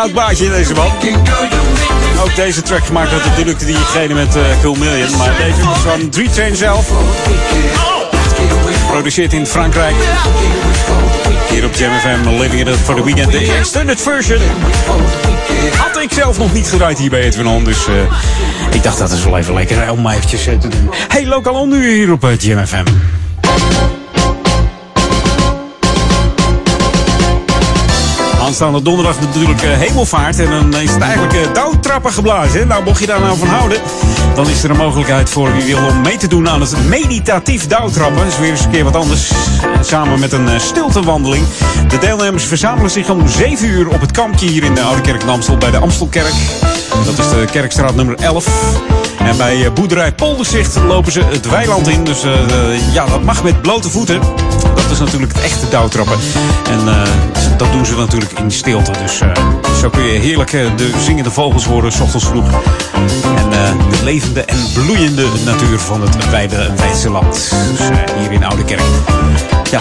Oud baasje in deze man. Ook deze track gemaakt had natuurlijk diegene met eh Cool Million. Maar deze is van D-Train zelf. Geproduceerd in Frankrijk. Hier op Jam FM, Living It Up for the Weekend. De version. Had ik zelf nog niet gedraaid hier bij Edwin On. Dus eh, ik dacht dat is wel even lekker om eventjes eh, te doen. Hey, lokaal on nu hier op eh, Jam FM. Aanstaande donderdag natuurlijk eh, hemelvaart. En dan is het eigenlijk eh, dauwtrappen geblazen. Nou, mocht je daar nou van houden, dan is er een mogelijkheid voor wie wil om mee te doen aan het meditatief dauwtrappen. Dat is weer eens een keer wat anders. En Samen met een eh, stiltewandeling. De deelnemers verzamelen zich om 7 uur op het kampje hier in de Oude Kerk in Amstel bij de Amstelkerk. Dat is de Kerkstraat nummer 11. En bij eh, boerderij Polderzicht lopen ze het weiland in. Dus eh, eh, ja, dat mag met blote voeten. Dat is natuurlijk het echte dauwtrappen. En eh, dat doen ze natuurlijk in stilte. Dus eh, zo kun je heerlijk eh, de zingende vogels horen, s ochtends vroeg. En de levende en bloeiende natuur van het wijde Weidse land. Dus hier in Oude Kerk. Ja,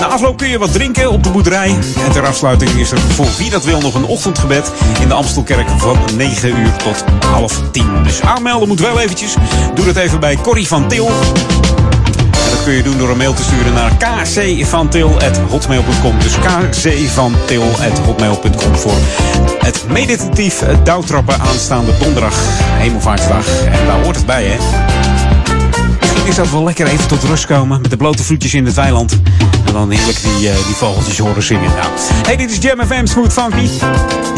na afloop kun je wat drinken op de boerderij. En ter afsluiting is er voor wie dat wil nog een ochtendgebed in de Amstelkerk van 9 uur tot half 10. Dus aanmelden moet wel eventjes. Doe dat even bij Corrie van Til. Kun je doen door een mail te sturen naar kcvantil.hotmail.com. Dus kcvantil.hotmail.com voor het meditatief douwtrappen aanstaande donderdag, hemelvaartsdag. En daar hoort het bij, hè? Is dat wel lekker even tot rust komen met de blote voetjes in het weiland. En dan heerlijk die, eh, die vogeltjes horen zingen. Nou. Hey, dit is Jam FM Smooth Funky.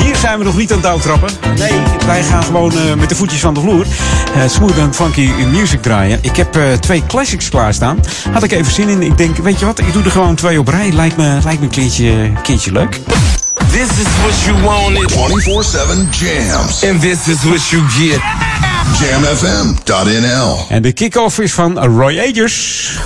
Hier zijn we nog niet aan het douwtrappen. Nee, wij gaan gewoon eh, met de voetjes van de vloer. eh, smooth en funky music draaien. Ik heb twee classics klaarstaan. Had ik even zin in. Ik denk, weet je wat, ik doe er gewoon twee op rij. Lijkt me, lijkt me een keertje leuk. This is what you wanted. 24-7 jams. And this is what you get. Jamfm.nl En de kick-off is van Roy Ayers.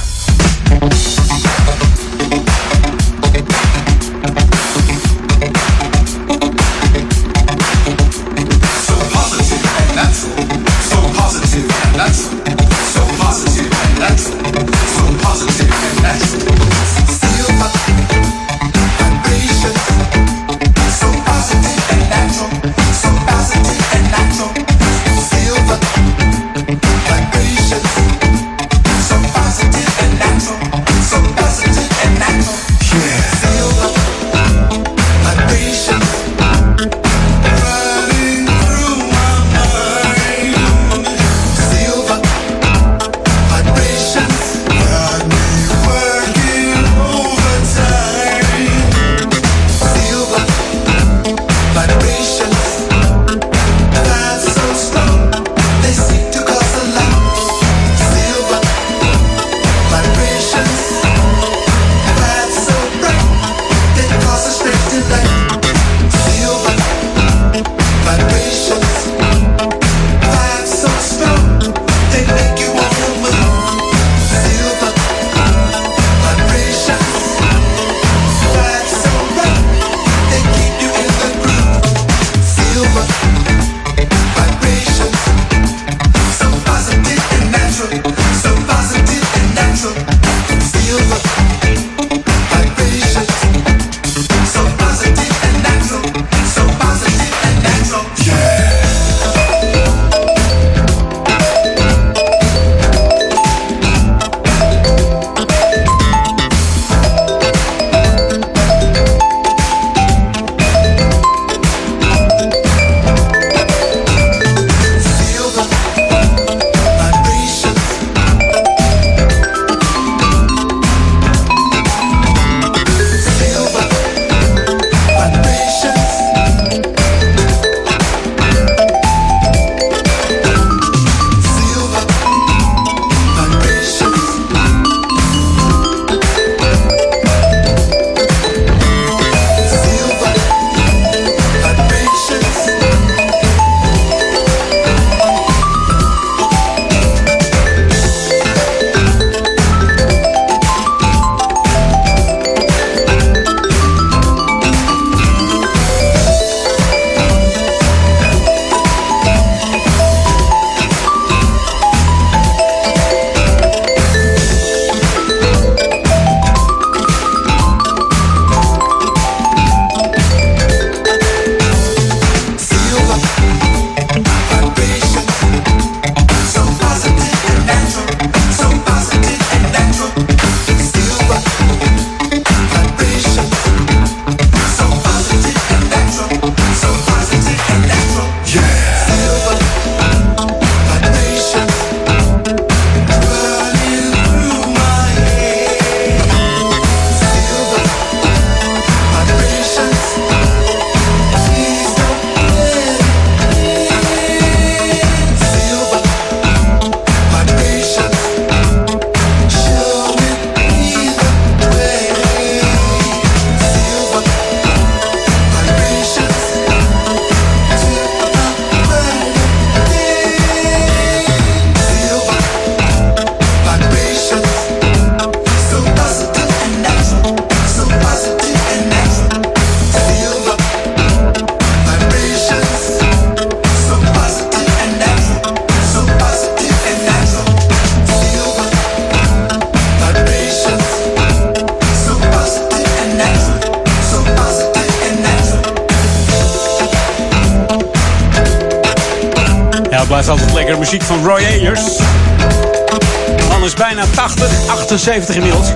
78 inmiddels.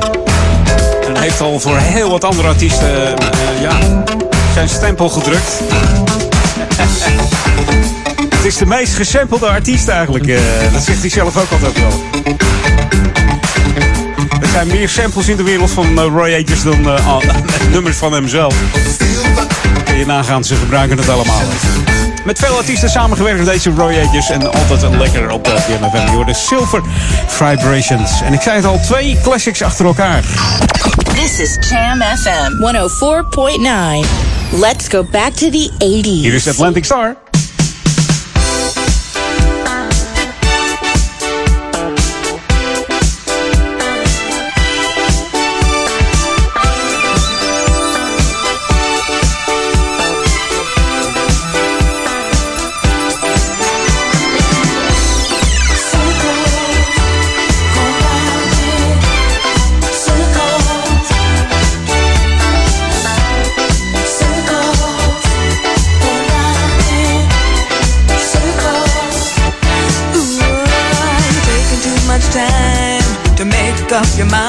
En heeft al voor heel wat andere artiesten eh, ja, zijn stempel gedrukt. Het is de meest gesampelde artiest eigenlijk. Eh, dat zegt hij zelf ook altijd wel. Er zijn meer samples in de wereld van eh, Roy Ayers dan nummers van hemzelf. Kun je nagaan, ze gebruiken het allemaal. Met veel artiesten samengewerkt deze Royages. En altijd een lekker op de FM. Je hoorde Silver Vibrations. En ik zei het al, twee classics achter elkaar. This is Cham FM 104.9. Let's go back to the 80s. Hier is Atlantic Star. up your mind.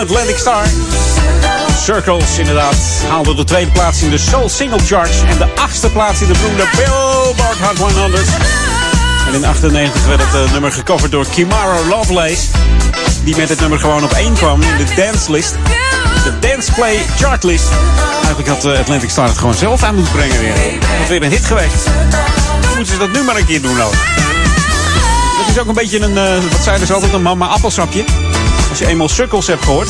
Atlantic Star. Circles, inderdaad, haalde de tweede plaats in de Soul Single Charts. En de achtste plaats in de beroemde Billboard Hot 100. En in 98 werd het eh, nummer gecoverd door Kimara Lovelace. Die met het nummer gewoon op één kwam in de dance list. De Dance Play Chartlist. Eigenlijk had eh, Atlantic Star het gewoon zelf aan moeten brengen weer. Want weer een hit geweest. Moeten ze dat nu maar een keer doen ook. Dat is ook een beetje een, eh, wat zeiden ze altijd, een mama appelsapje. Je eenmaal sukkels hebt gehoord,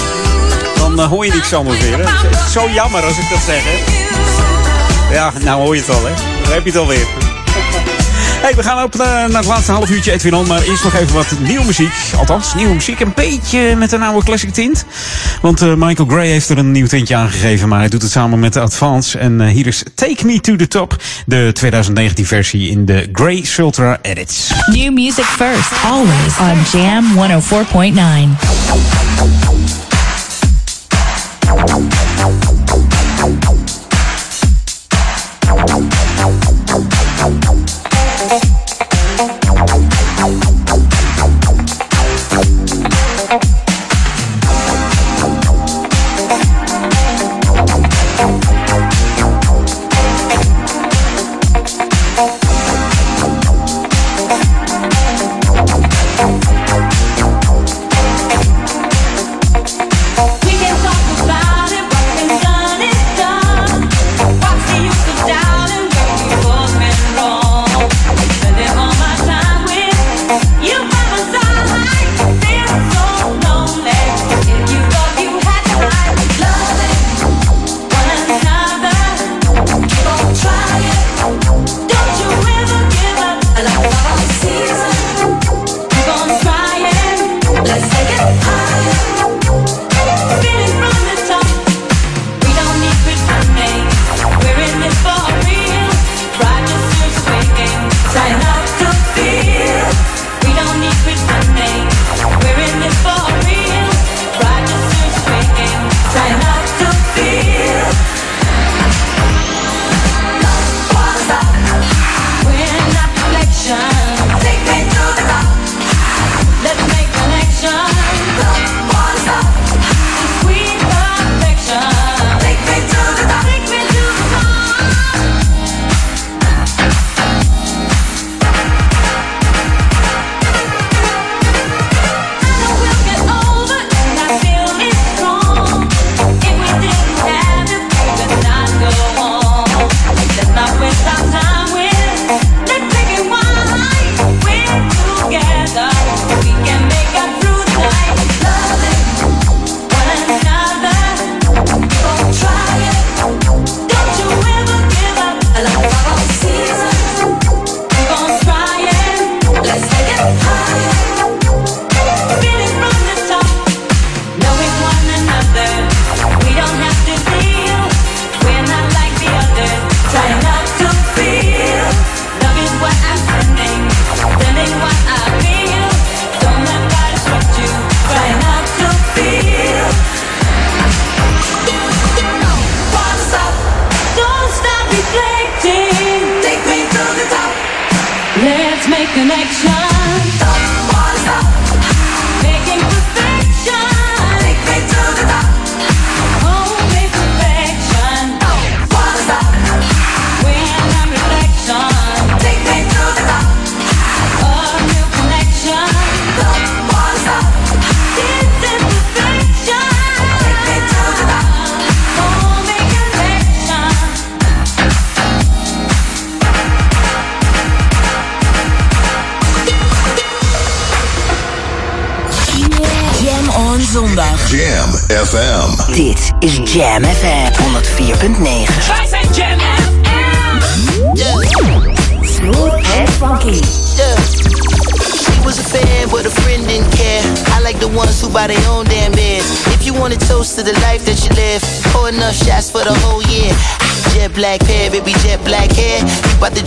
dan eh, hoor je niks anders meer. Hè. Het is zo jammer als ik dat zeg. Hè. Ja, nou hoor je het al, hè. Dan heb je het alweer. Hey, we gaan op eh, naar het laatste half uurtje Edwin Maar eerst nog even wat nieuwe muziek. Althans, nieuwe muziek. Een beetje met een oude classic tint. Want eh, Michael Gray heeft er een nieuw tintje aangegeven. Maar hij doet het samen met Advance. En hier is Take Me to the Top. De 2019 versie in de Gray Sultra Edits. New music first, always on Jam 104.9.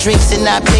drinks and I paid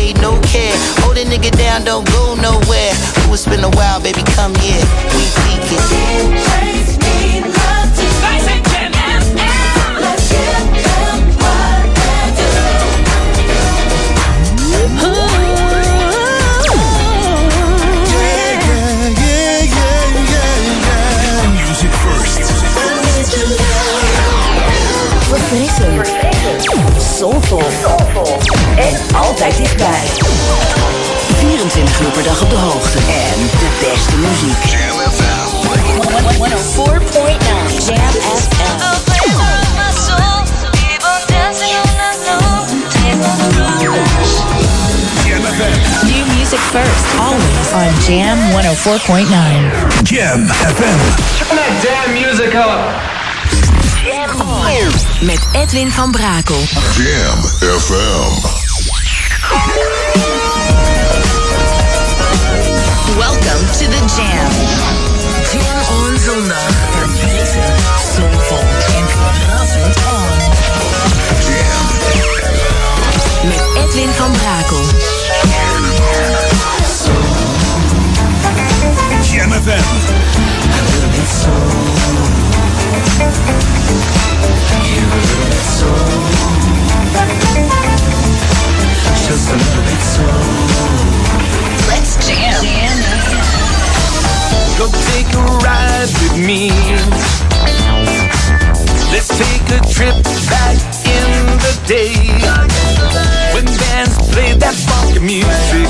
music,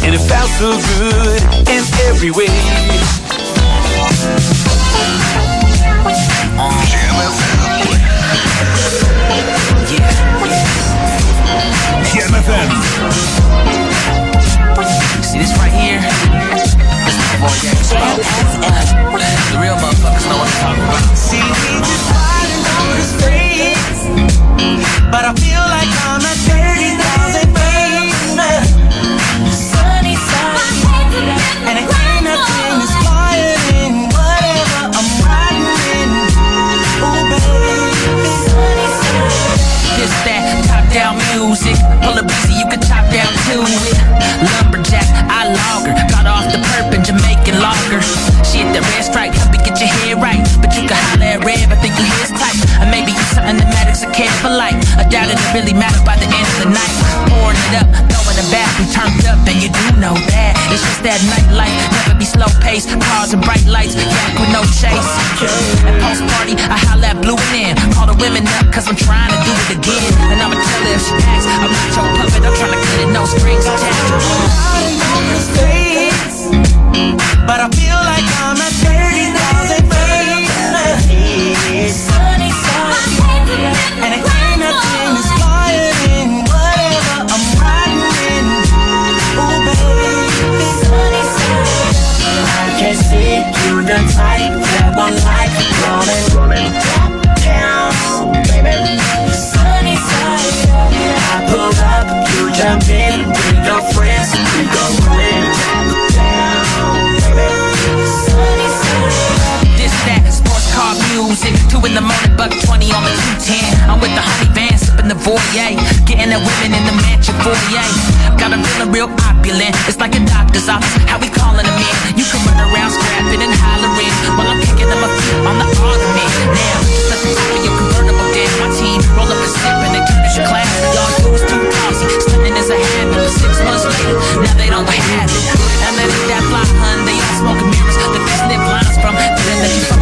and it felt so good in every way. Jam FM. Jam FM. See this right here? This my boy Jack The real motherfuckers know what I'm talking about. See, we just riding on the streets, but I feel like I'm at really matter by the end of the night. Pouring it up, throwing it back, we turned up, and you do know that. It's just that nightlife, never be slow paced. Cars and bright lights, back with no chase. At post party, I holla at Blue and in. Call the women up, cause I'm trying to do it again. And I'ma tell her if she asks, I'm not your puppet, I'm trying to cut it, no strings attached. But I feel like I'm at 30,000 feet. Sunny side, and it ain't nothing the type that one like rolling, rolling down, baby. Sunny side. I pull up, you jump in, in the morning, buck twenty on the two ten. I'm with the honey van, sipping the foyer, getting the women in the mansion foyer. Got 'em feeling real opulent. It's like a doctor's office. How we calling them in? You can run around scrapping and hollering while I'm kicking them a feet on the ottoman. Now, let the top of your convertible down. My team roll up and sip and they turn your class. Y'all is too classy. Stunning is a habit, but six months later, now they don't have it. And ain't that fly, hun. They all smoking mirrors. The big sniff lines from feeling that you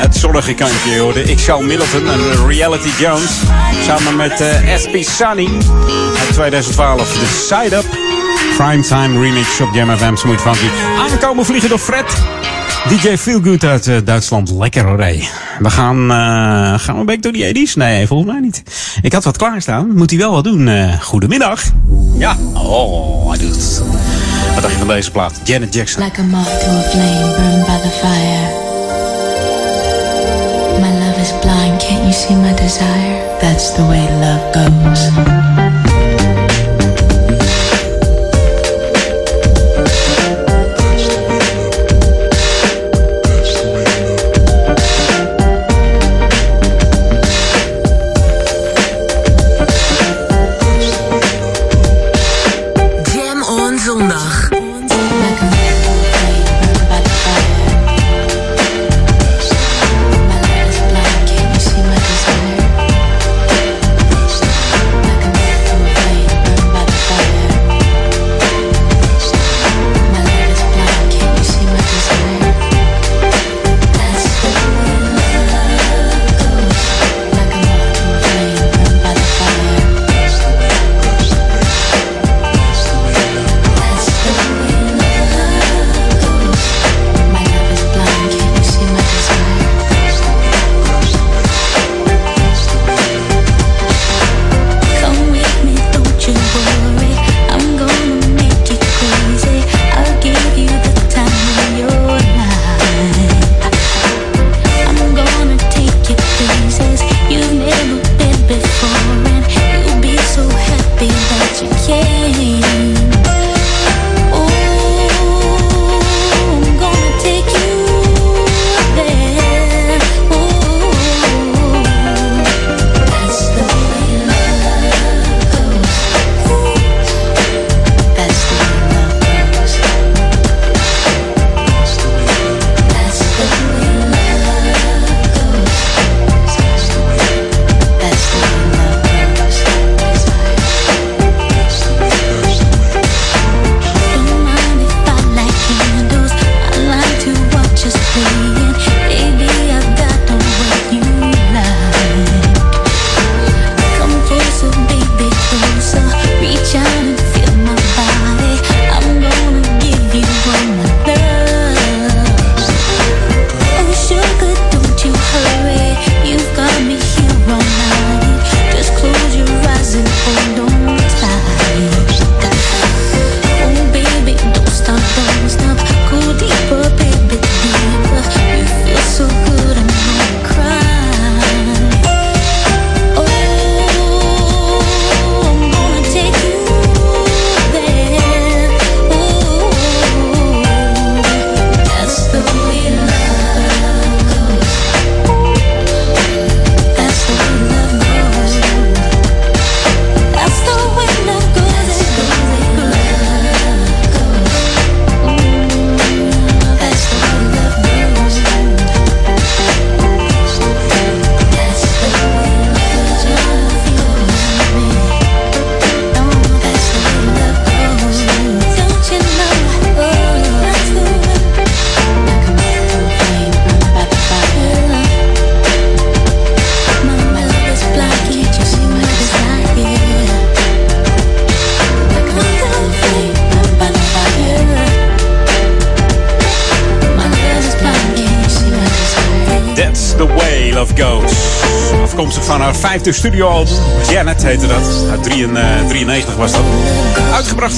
Het zonnige kantje, hoorde. Ik zou Middleton en Reality Jones. Samen met eh, SP Sunny. Uit 2012. De Side Up. Primetime remix op Jam FM. Smooth Funky. Aankomen vliegen door Fred. DJ Feelgood uit eh, Duitsland. Lekker hoor. We gaan, eh, gaan we een beetje door die 80's? Nee, volgens mij niet. Ik had wat klaarstaan. Moet hij wel wat doen. Eh, goedemiddag. Ja. Oh, hij doet het. Wat dacht je van deze plaat? Janet Jackson. Like a to a flame burned by the fire. See my desire? That's the way love goes.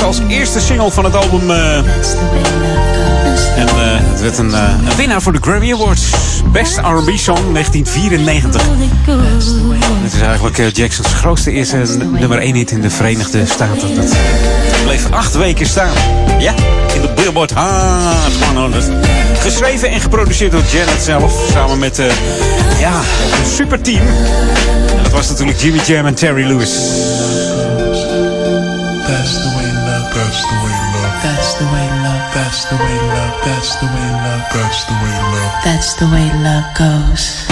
Als eerste single van het album. eh, en eh, het werd een, eh, een winnaar voor de Grammy Awards. Best R&B Song 1994. Het is eigenlijk Jacksons grootste eerste nummer 1 hit in de Verenigde Staten. Dat bleef acht weken staan. Ja, in de Billboard Hot 100. Geschreven en geproduceerd door Janet zelf. Samen met ja, een superteam. En dat was natuurlijk Jimmy Jam en Terry Lewis. That's the way love. That's the way love. That's the way love. That's the way love. That's the way love. That's the way love goes.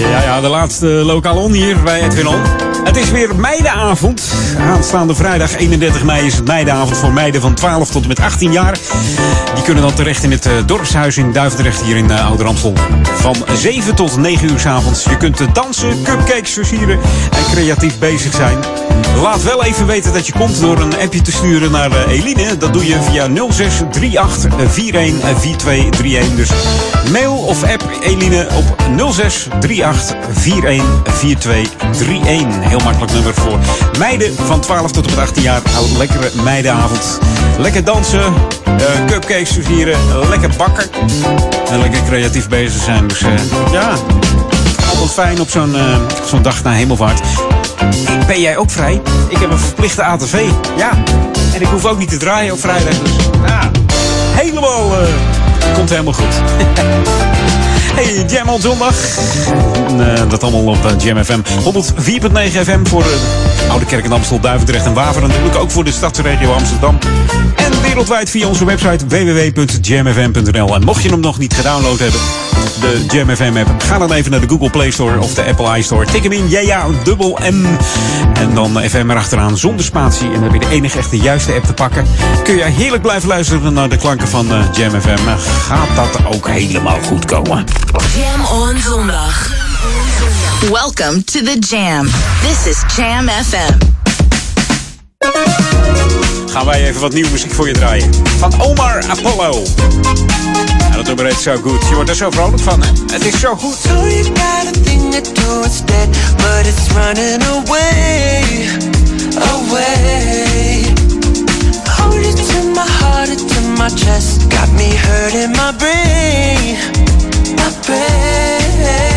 Ja, ja, de laatste lokaal on hier bij Edwin On. Het is weer meidenavond. Aanstaande vrijdag 31 mei is het meidenavond voor meiden van 12 tot en met 18 jaar. Die kunnen dan terecht in het eh, dorpshuis in Duivendrecht hier in uh, Ouder Amstel. Van 7 tot 9 uur s avonds. Je kunt eh, dansen, cupcakes versieren en creatief bezig zijn. Laat wel even weten dat je komt door een appje te sturen naar eh, Eline. Dat doe je via 0638 414231. Dus mail of app Eline op 0638 414231. Heel makkelijk nummer voor meiden van 12 tot met 18 jaar. Een lekkere meidenavond. Lekker dansen, eh, cupcakes versieren, lekker bakken. En lekker creatief bezig zijn. Dus eh, ja, altijd fijn op zo'n eh, zo'n dag na hemelvaart. Ben jij ook vrij? Ik heb een verplichte ATV. Ja. En ik hoef ook niet te draaien op vrijdag. Dus ja, helemaal... komt helemaal goed. Hey, Jam on zondag. Eh, dat allemaal op Jam FM. 104.9 FM voor eh, Oude Kerk in Amstel, Duivendrecht en Waver. En natuurlijk ook voor de stadsregio Amsterdam. En wereldwijd via onze website www.jamfm.nl. En mocht je hem nog niet gedownload hebben, de Jam FM app, ga dan even naar de Google Play Store of de Apple iStore. Tik hem in, ja ja, dubbel M. En dan FM erachteraan zonder spatie. En dan heb je de enige echte juiste app te pakken. Kun je heerlijk blijven luisteren naar de klanken van eh, Jam FM. Gaat dat ook helemaal goed komen? Jam on zondag. Welcome to the Jam. This is Jam FM. Gaan wij even wat nieuwe muziek voor je draaien. Van Omar Apollo. En dat nummer heet zo goed. Je wordt er zo vrolijk van, hè? Het is zo goed. So you got a thing to do instead, but it's running away, away. Hold it to my heart, it to my chest, got me hurting my brain, my brain.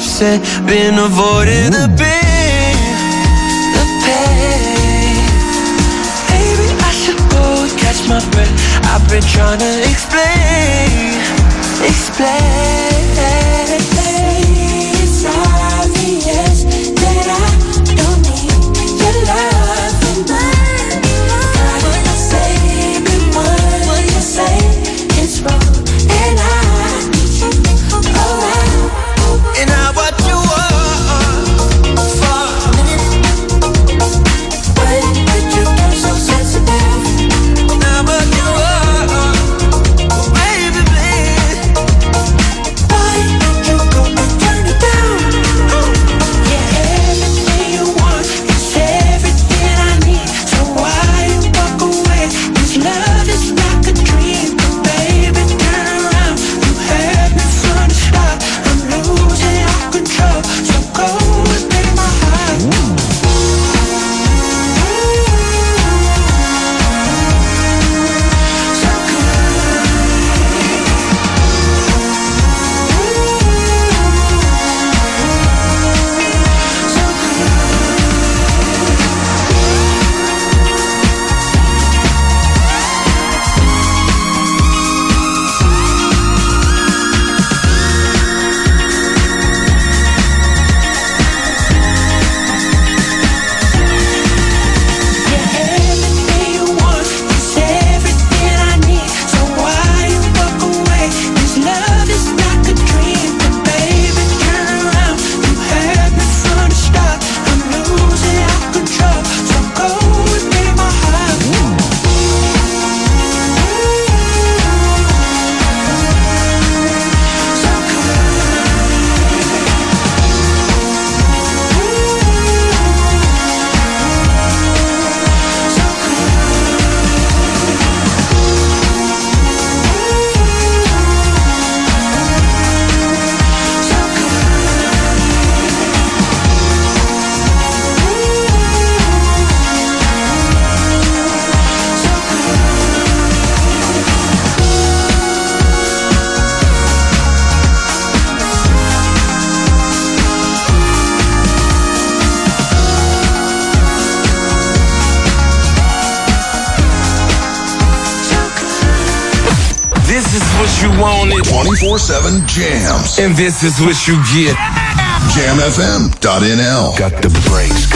Upset. Been avoiding the pain, the pain. Maybe I should go catch my breath. I've been trying to explain, explain. And this is what you get. Jamfm.nl. Got the brakes,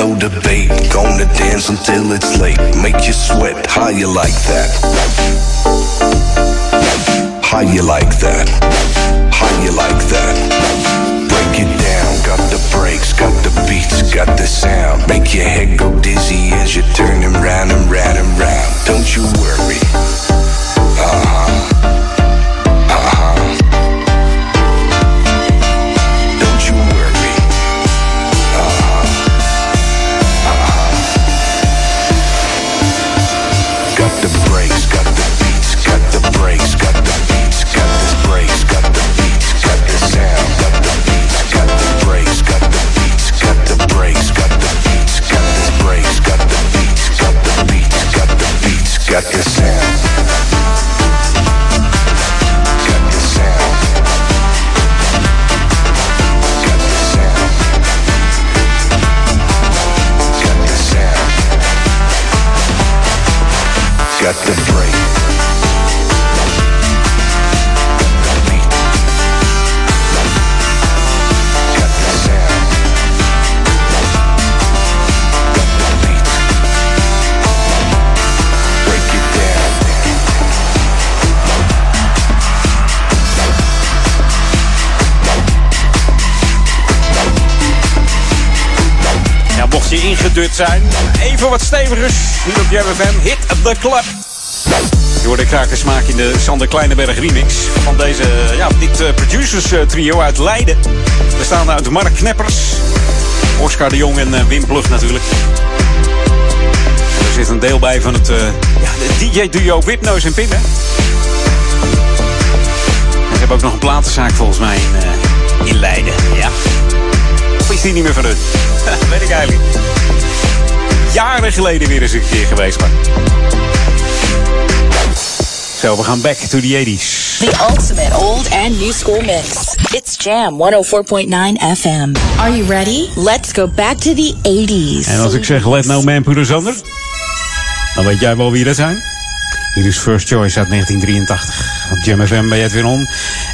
no debate. Gonna dance until it's late. Make you sweat, how you like that? How you like that? How you like that? Break it down, got the breaks, got the beats, got the sound. Make your head go dizzy as you're turning round and round and round. Don't you got the mocht je ingedut zijn even wat stevigers. Hier op Jam FM, Hit the Club. Je graag de smaak in de Sander Kleineberg remix van deze, ja, dit eh, producers eh, trio uit Leiden. Bestaande uit Mark Kneppers, Oscar de Jong en eh, Wim Plug natuurlijk. Er zit een deel bij van het ja, DJ-duo Wipnoos en Pinnen. Ze hebben ook nog een platenzaak volgens mij in, in Leiden, ja. Of is die niet meer van hun? Weet ik eigenlijk. Jaren geleden weer eens een keer geweest, maar... Zo, we gaan back to the 80s. The ultimate old and new school mix. It's Jam 104.9 FM. Are you ready? Let's go back to the 80s. En als ik zeg Let No Man Put Us Under, dan weet jij wel wie dat zijn. Hier is First Choice uit 1983. Op Jam FM bij Edwin On.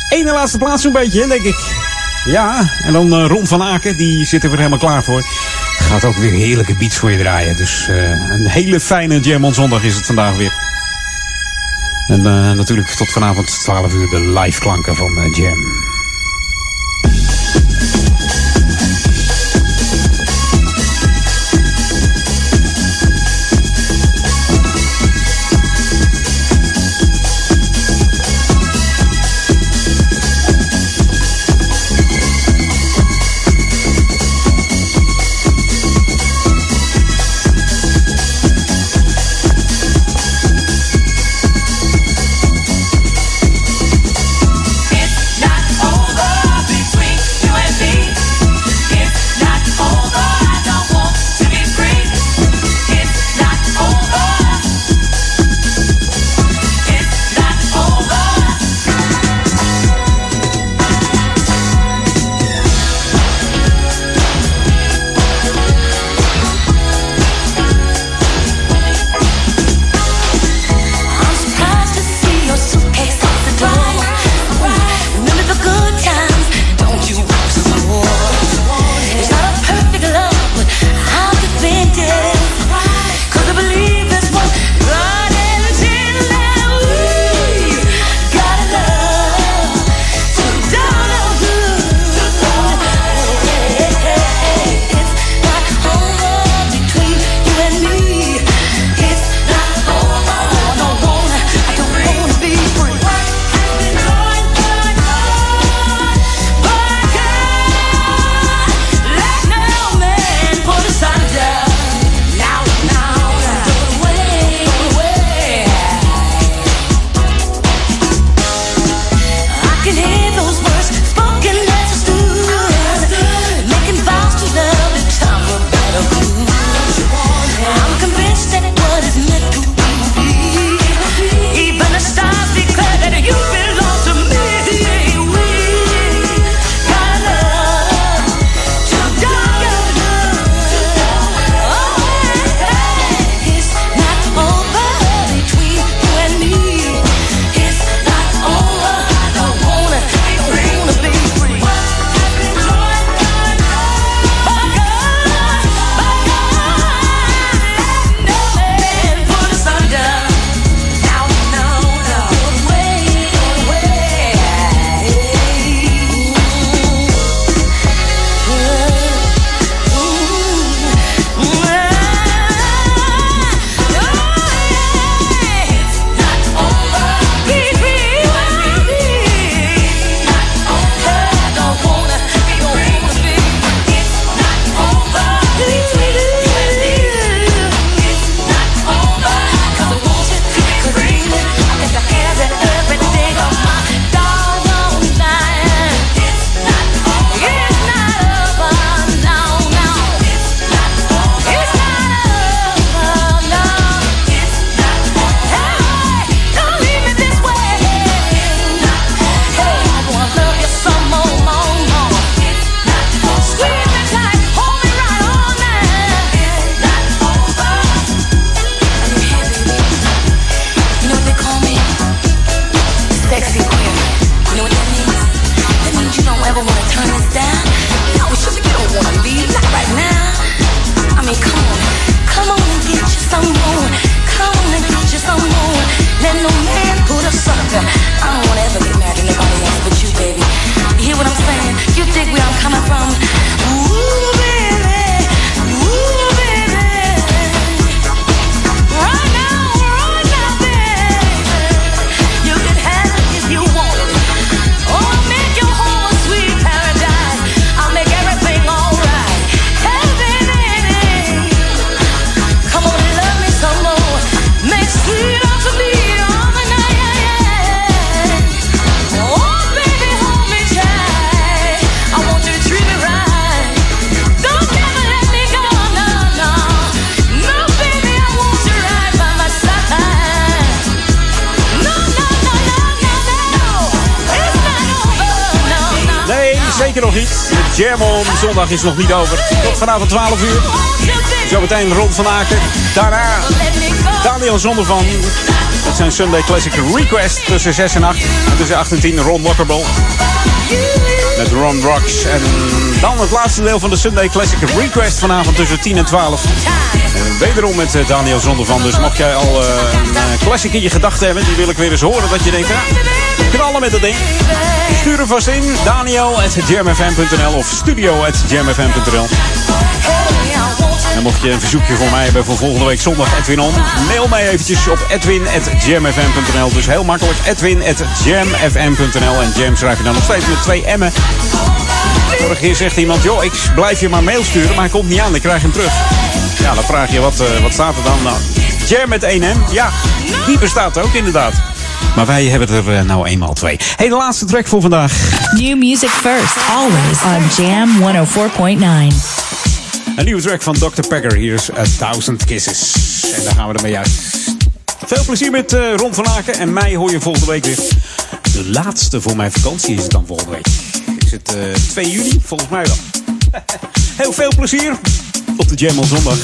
Ene laatste plaats zo'n beetje, denk ik. Ja, en dan eh, Ron van Aken, die zit er weer helemaal klaar voor. Gaat ook weer heerlijke beats voor je draaien. Dus eh, een hele fijne Jam on zondag is het vandaag weer. En eh, natuurlijk tot vanavond 12 uur de live klanken van eh, Jam. Zondag is nog niet over. Tot vanavond 12 uur. Zometeen Ron van Aken. Daarna Daniel Zonder van. Dat zijn Sunday Classic Request tussen 6 en 8. En tussen 8 en 10 Ron Lockerball. Met Ron Rocks. En dan het laatste deel van de Sunday Classic Request vanavond tussen 10 en 12. En wederom met eh, Daniel Zonder van. Dus mocht jij al eh, een eh, classic in je gedachten hebben, die wil ik weer eens horen. Dat je denkt, ja, knallen met dat ding. Stuur hem vast in. Daniel.jamfm.nl of studio.jamfm.nl. En mocht je een verzoekje voor mij hebben voor volgende week zondag Edwin On, mail mij eventjes op edwin.jamfm.nl. Dus heel makkelijk edwin.jamfm.nl. En jam schrijf je dan nog steeds met twee M'en. Vorige keer zegt iemand, joh, ik blijf je maar mail sturen, maar hij komt niet aan, ik krijg hem terug. Ja, dan vraag je, wat, eh, wat staat er dan? Nou, jam met 1 M, ja, die bestaat ook inderdaad. Maar wij hebben er eh, nou eenmaal twee. Hey, de laatste track voor vandaag. New music first, always on Jam 104.9. Een nieuwe track van Dr. Pegger. Hier is A Thousand Kisses. En daar gaan we ermee uit. Veel plezier met eh, Ron van Aken. En mij hoor je volgende week weer. De laatste voor mijn vakantie is het dan volgende week. Is het eh 2 juni? Volgens mij wel. Heel veel plezier op de Jam on zondag.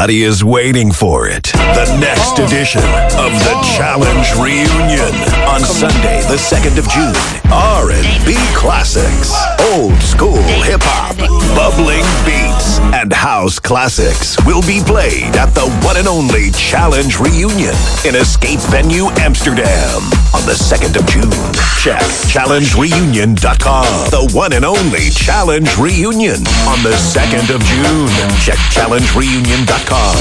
Everybody is waiting for it. The next oh. edition of the oh. Challenge Reunion on Sunday, the 2nd of June. R&B classics, old school hip hop, bubbling beats, and house classics will be played at the one and only Challenge Reunion in Escape Venue Amsterdam on the 2nd of June. Check challengereunion.com. The one and only Challenge Reunion on the 2nd of June. Check challengereunion.com.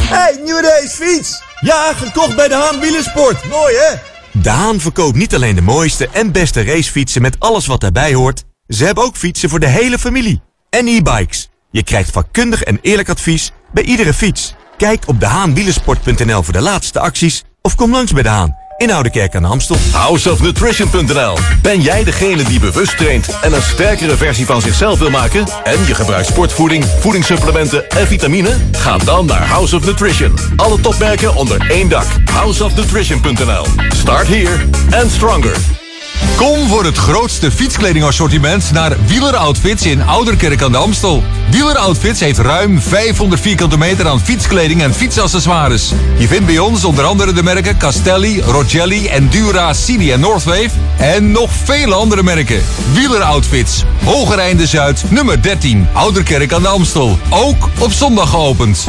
Hey, nieuwe racefiets! Ja, gekocht bij de Haan Wielersport. Mooi hè? De Haan verkoopt niet alleen de mooiste en beste racefietsen met alles wat daarbij hoort. Ze hebben ook fietsen voor de hele familie. En e-bikes. Je krijgt vakkundig en eerlijk advies bij iedere fiets. Kijk op dehaanwielersport.nl voor de laatste acties of kom langs bij De Haan in Oude Kerk aan de Amstel. Houseofnutrition.nl Ben jij degene die bewust traint en een sterkere versie van zichzelf wil maken? En je gebruikt sportvoeding, voedingssupplementen en vitamine? Ga dan naar House of Nutrition. Alle topmerken onder één dak. Houseofnutrition.nl Start here and stronger. Kom voor het grootste fietskledingassortiment naar Wieler Outfits in Ouderkerk aan de Amstel. Wieler Outfits heeft ruim 500 vierkante meter aan fietskleding en fietsaccessoires. Je vindt bij ons onder andere de merken Castelli, Rogelli, Endura, Cini en Northwave. En nog vele andere merken. Wieler Outfits, Hogereinde Zuid, nummer 13, Ouderkerk aan de Amstel. Ook op zondag geopend.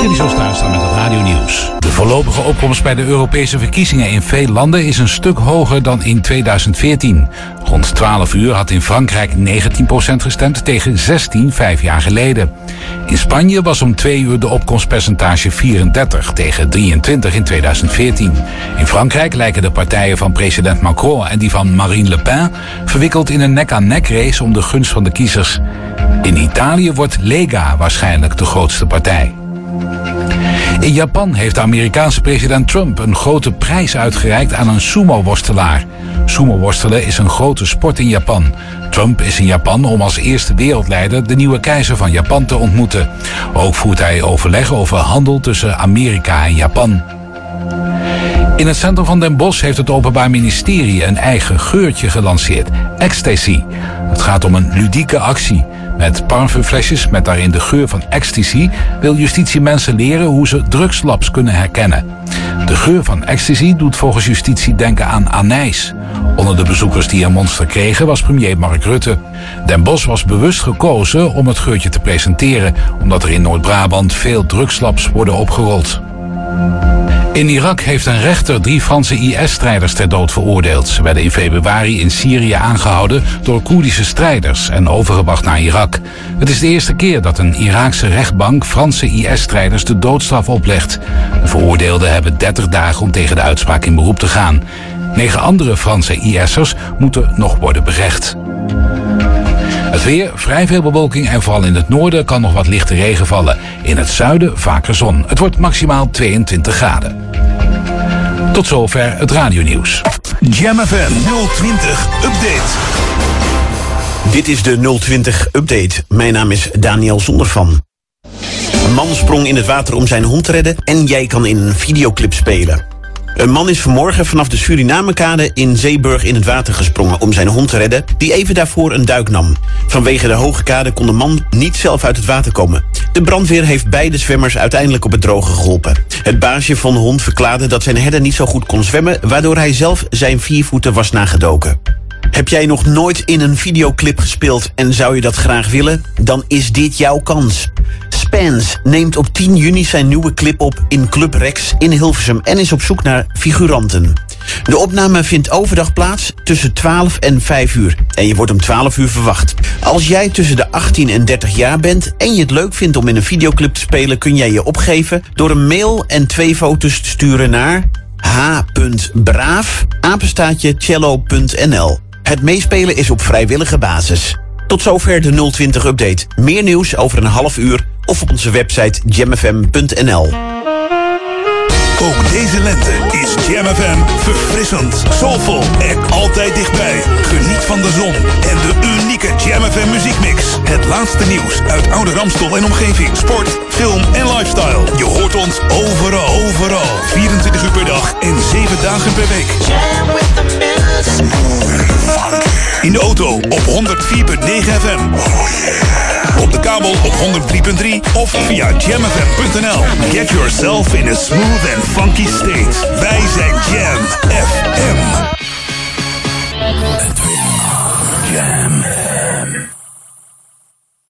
Jullie zo staan met het radio nieuws. De voorlopige opkomst bij de Europese verkiezingen in veel landen is een stuk hoger dan in 2014. Rond 12 uur had in Frankrijk 19% gestemd tegen 16 vijf jaar geleden. In Spanje was om 2 uur de opkomstpercentage 34 tegen 23 in 2014. In Frankrijk lijken de partijen van president Macron en die van Marine Le Pen verwikkeld in een nek-aan-nek race om de gunst van de kiezers. In Italië wordt Lega waarschijnlijk de grootste partij. In Japan heeft Amerikaanse president Trump een grote prijs uitgereikt aan een sumo-worstelaar. Sumo-worstelen is een grote sport in Japan. Trump is in Japan om als eerste wereldleider de nieuwe keizer van Japan te ontmoeten. Ook voert hij overleg over handel tussen Amerika en Japan. In het centrum van Den Bosch heeft het Openbaar Ministerie een eigen geurtje gelanceerd, Ecstasy. Het gaat om een ludieke actie. Met parfumflesjes met daarin de geur van ecstasy wil justitie mensen leren hoe ze drugslabs kunnen herkennen. De geur van ecstasy doet volgens justitie denken aan anijs. Onder de bezoekers die een monster kregen was premier Mark Rutte. Den Bosch was bewust gekozen om het geurtje te presenteren, omdat er in Noord-Brabant veel drugslabs worden opgerold. In Irak heeft een rechter drie Franse IS-strijders ter dood veroordeeld. Ze werden in februari in Syrië aangehouden door Koerdische strijders en overgebracht naar Irak. Het is de eerste keer dat een Iraakse rechtbank Franse IS-strijders de doodstraf oplegt. De veroordeelden hebben 30 dagen om tegen de uitspraak in beroep te gaan. Negen andere Franse IS'ers moeten nog worden berecht. Het weer, vrij veel bewolking en vooral in het noorden kan nog wat lichte regen vallen. In het zuiden vaker zon. Het wordt maximaal 22 graden. Tot zover het radionieuws. Jam FM 020 Update. Dit is de 020 Update. Mijn naam is Daniel Zondervan. Een man sprong in het water om zijn hond te redden en jij kan in een videoclip spelen. Een man is vanmorgen vanaf de Surinamekade in Zeeburg in het water gesprongen om zijn hond te redden, die even daarvoor een duik nam. Vanwege de hoge kade kon de man niet zelf uit het water komen. De brandweer heeft beide zwemmers uiteindelijk op het droge geholpen. Het baasje van de hond verklaarde dat zijn herder niet zo goed kon zwemmen, waardoor hij zelf zijn vier voeten was nagedoken. Heb jij nog nooit in een videoclip gespeeld en zou je dat graag willen? Dan is dit jouw kans. Spans neemt op 10 juni zijn nieuwe clip op in Club Rex in Hilversum en is op zoek naar figuranten. De opname vindt overdag plaats tussen 12 en 5 uur en je wordt om 12 uur verwacht. Als jij tussen de 18 en 30 jaar bent en je het leuk vindt om in een videoclip te spelen, kun jij je opgeven door een mail en twee foto's te sturen naar h.braaf. Het meespelen is op vrijwillige basis. Tot zover de 020 update. Meer nieuws over een half uur of op onze website jamfm.nl. Ook deze lente is Jam FM verfrissend, soulvol en altijd dichtbij. Geniet van de zon en de unieke Jam FM muziekmix. Het laatste nieuws uit oude Ramstel en omgeving. Sport, film en lifestyle. Je hoort ons overal, overal. 24 uur per dag en 7 dagen per week. In de auto op 104.9 FM. Op de kabel op 103.3 of via jamfm.nl. Get yourself in a smooth and funky state. Wij zijn Jam FM. Jam.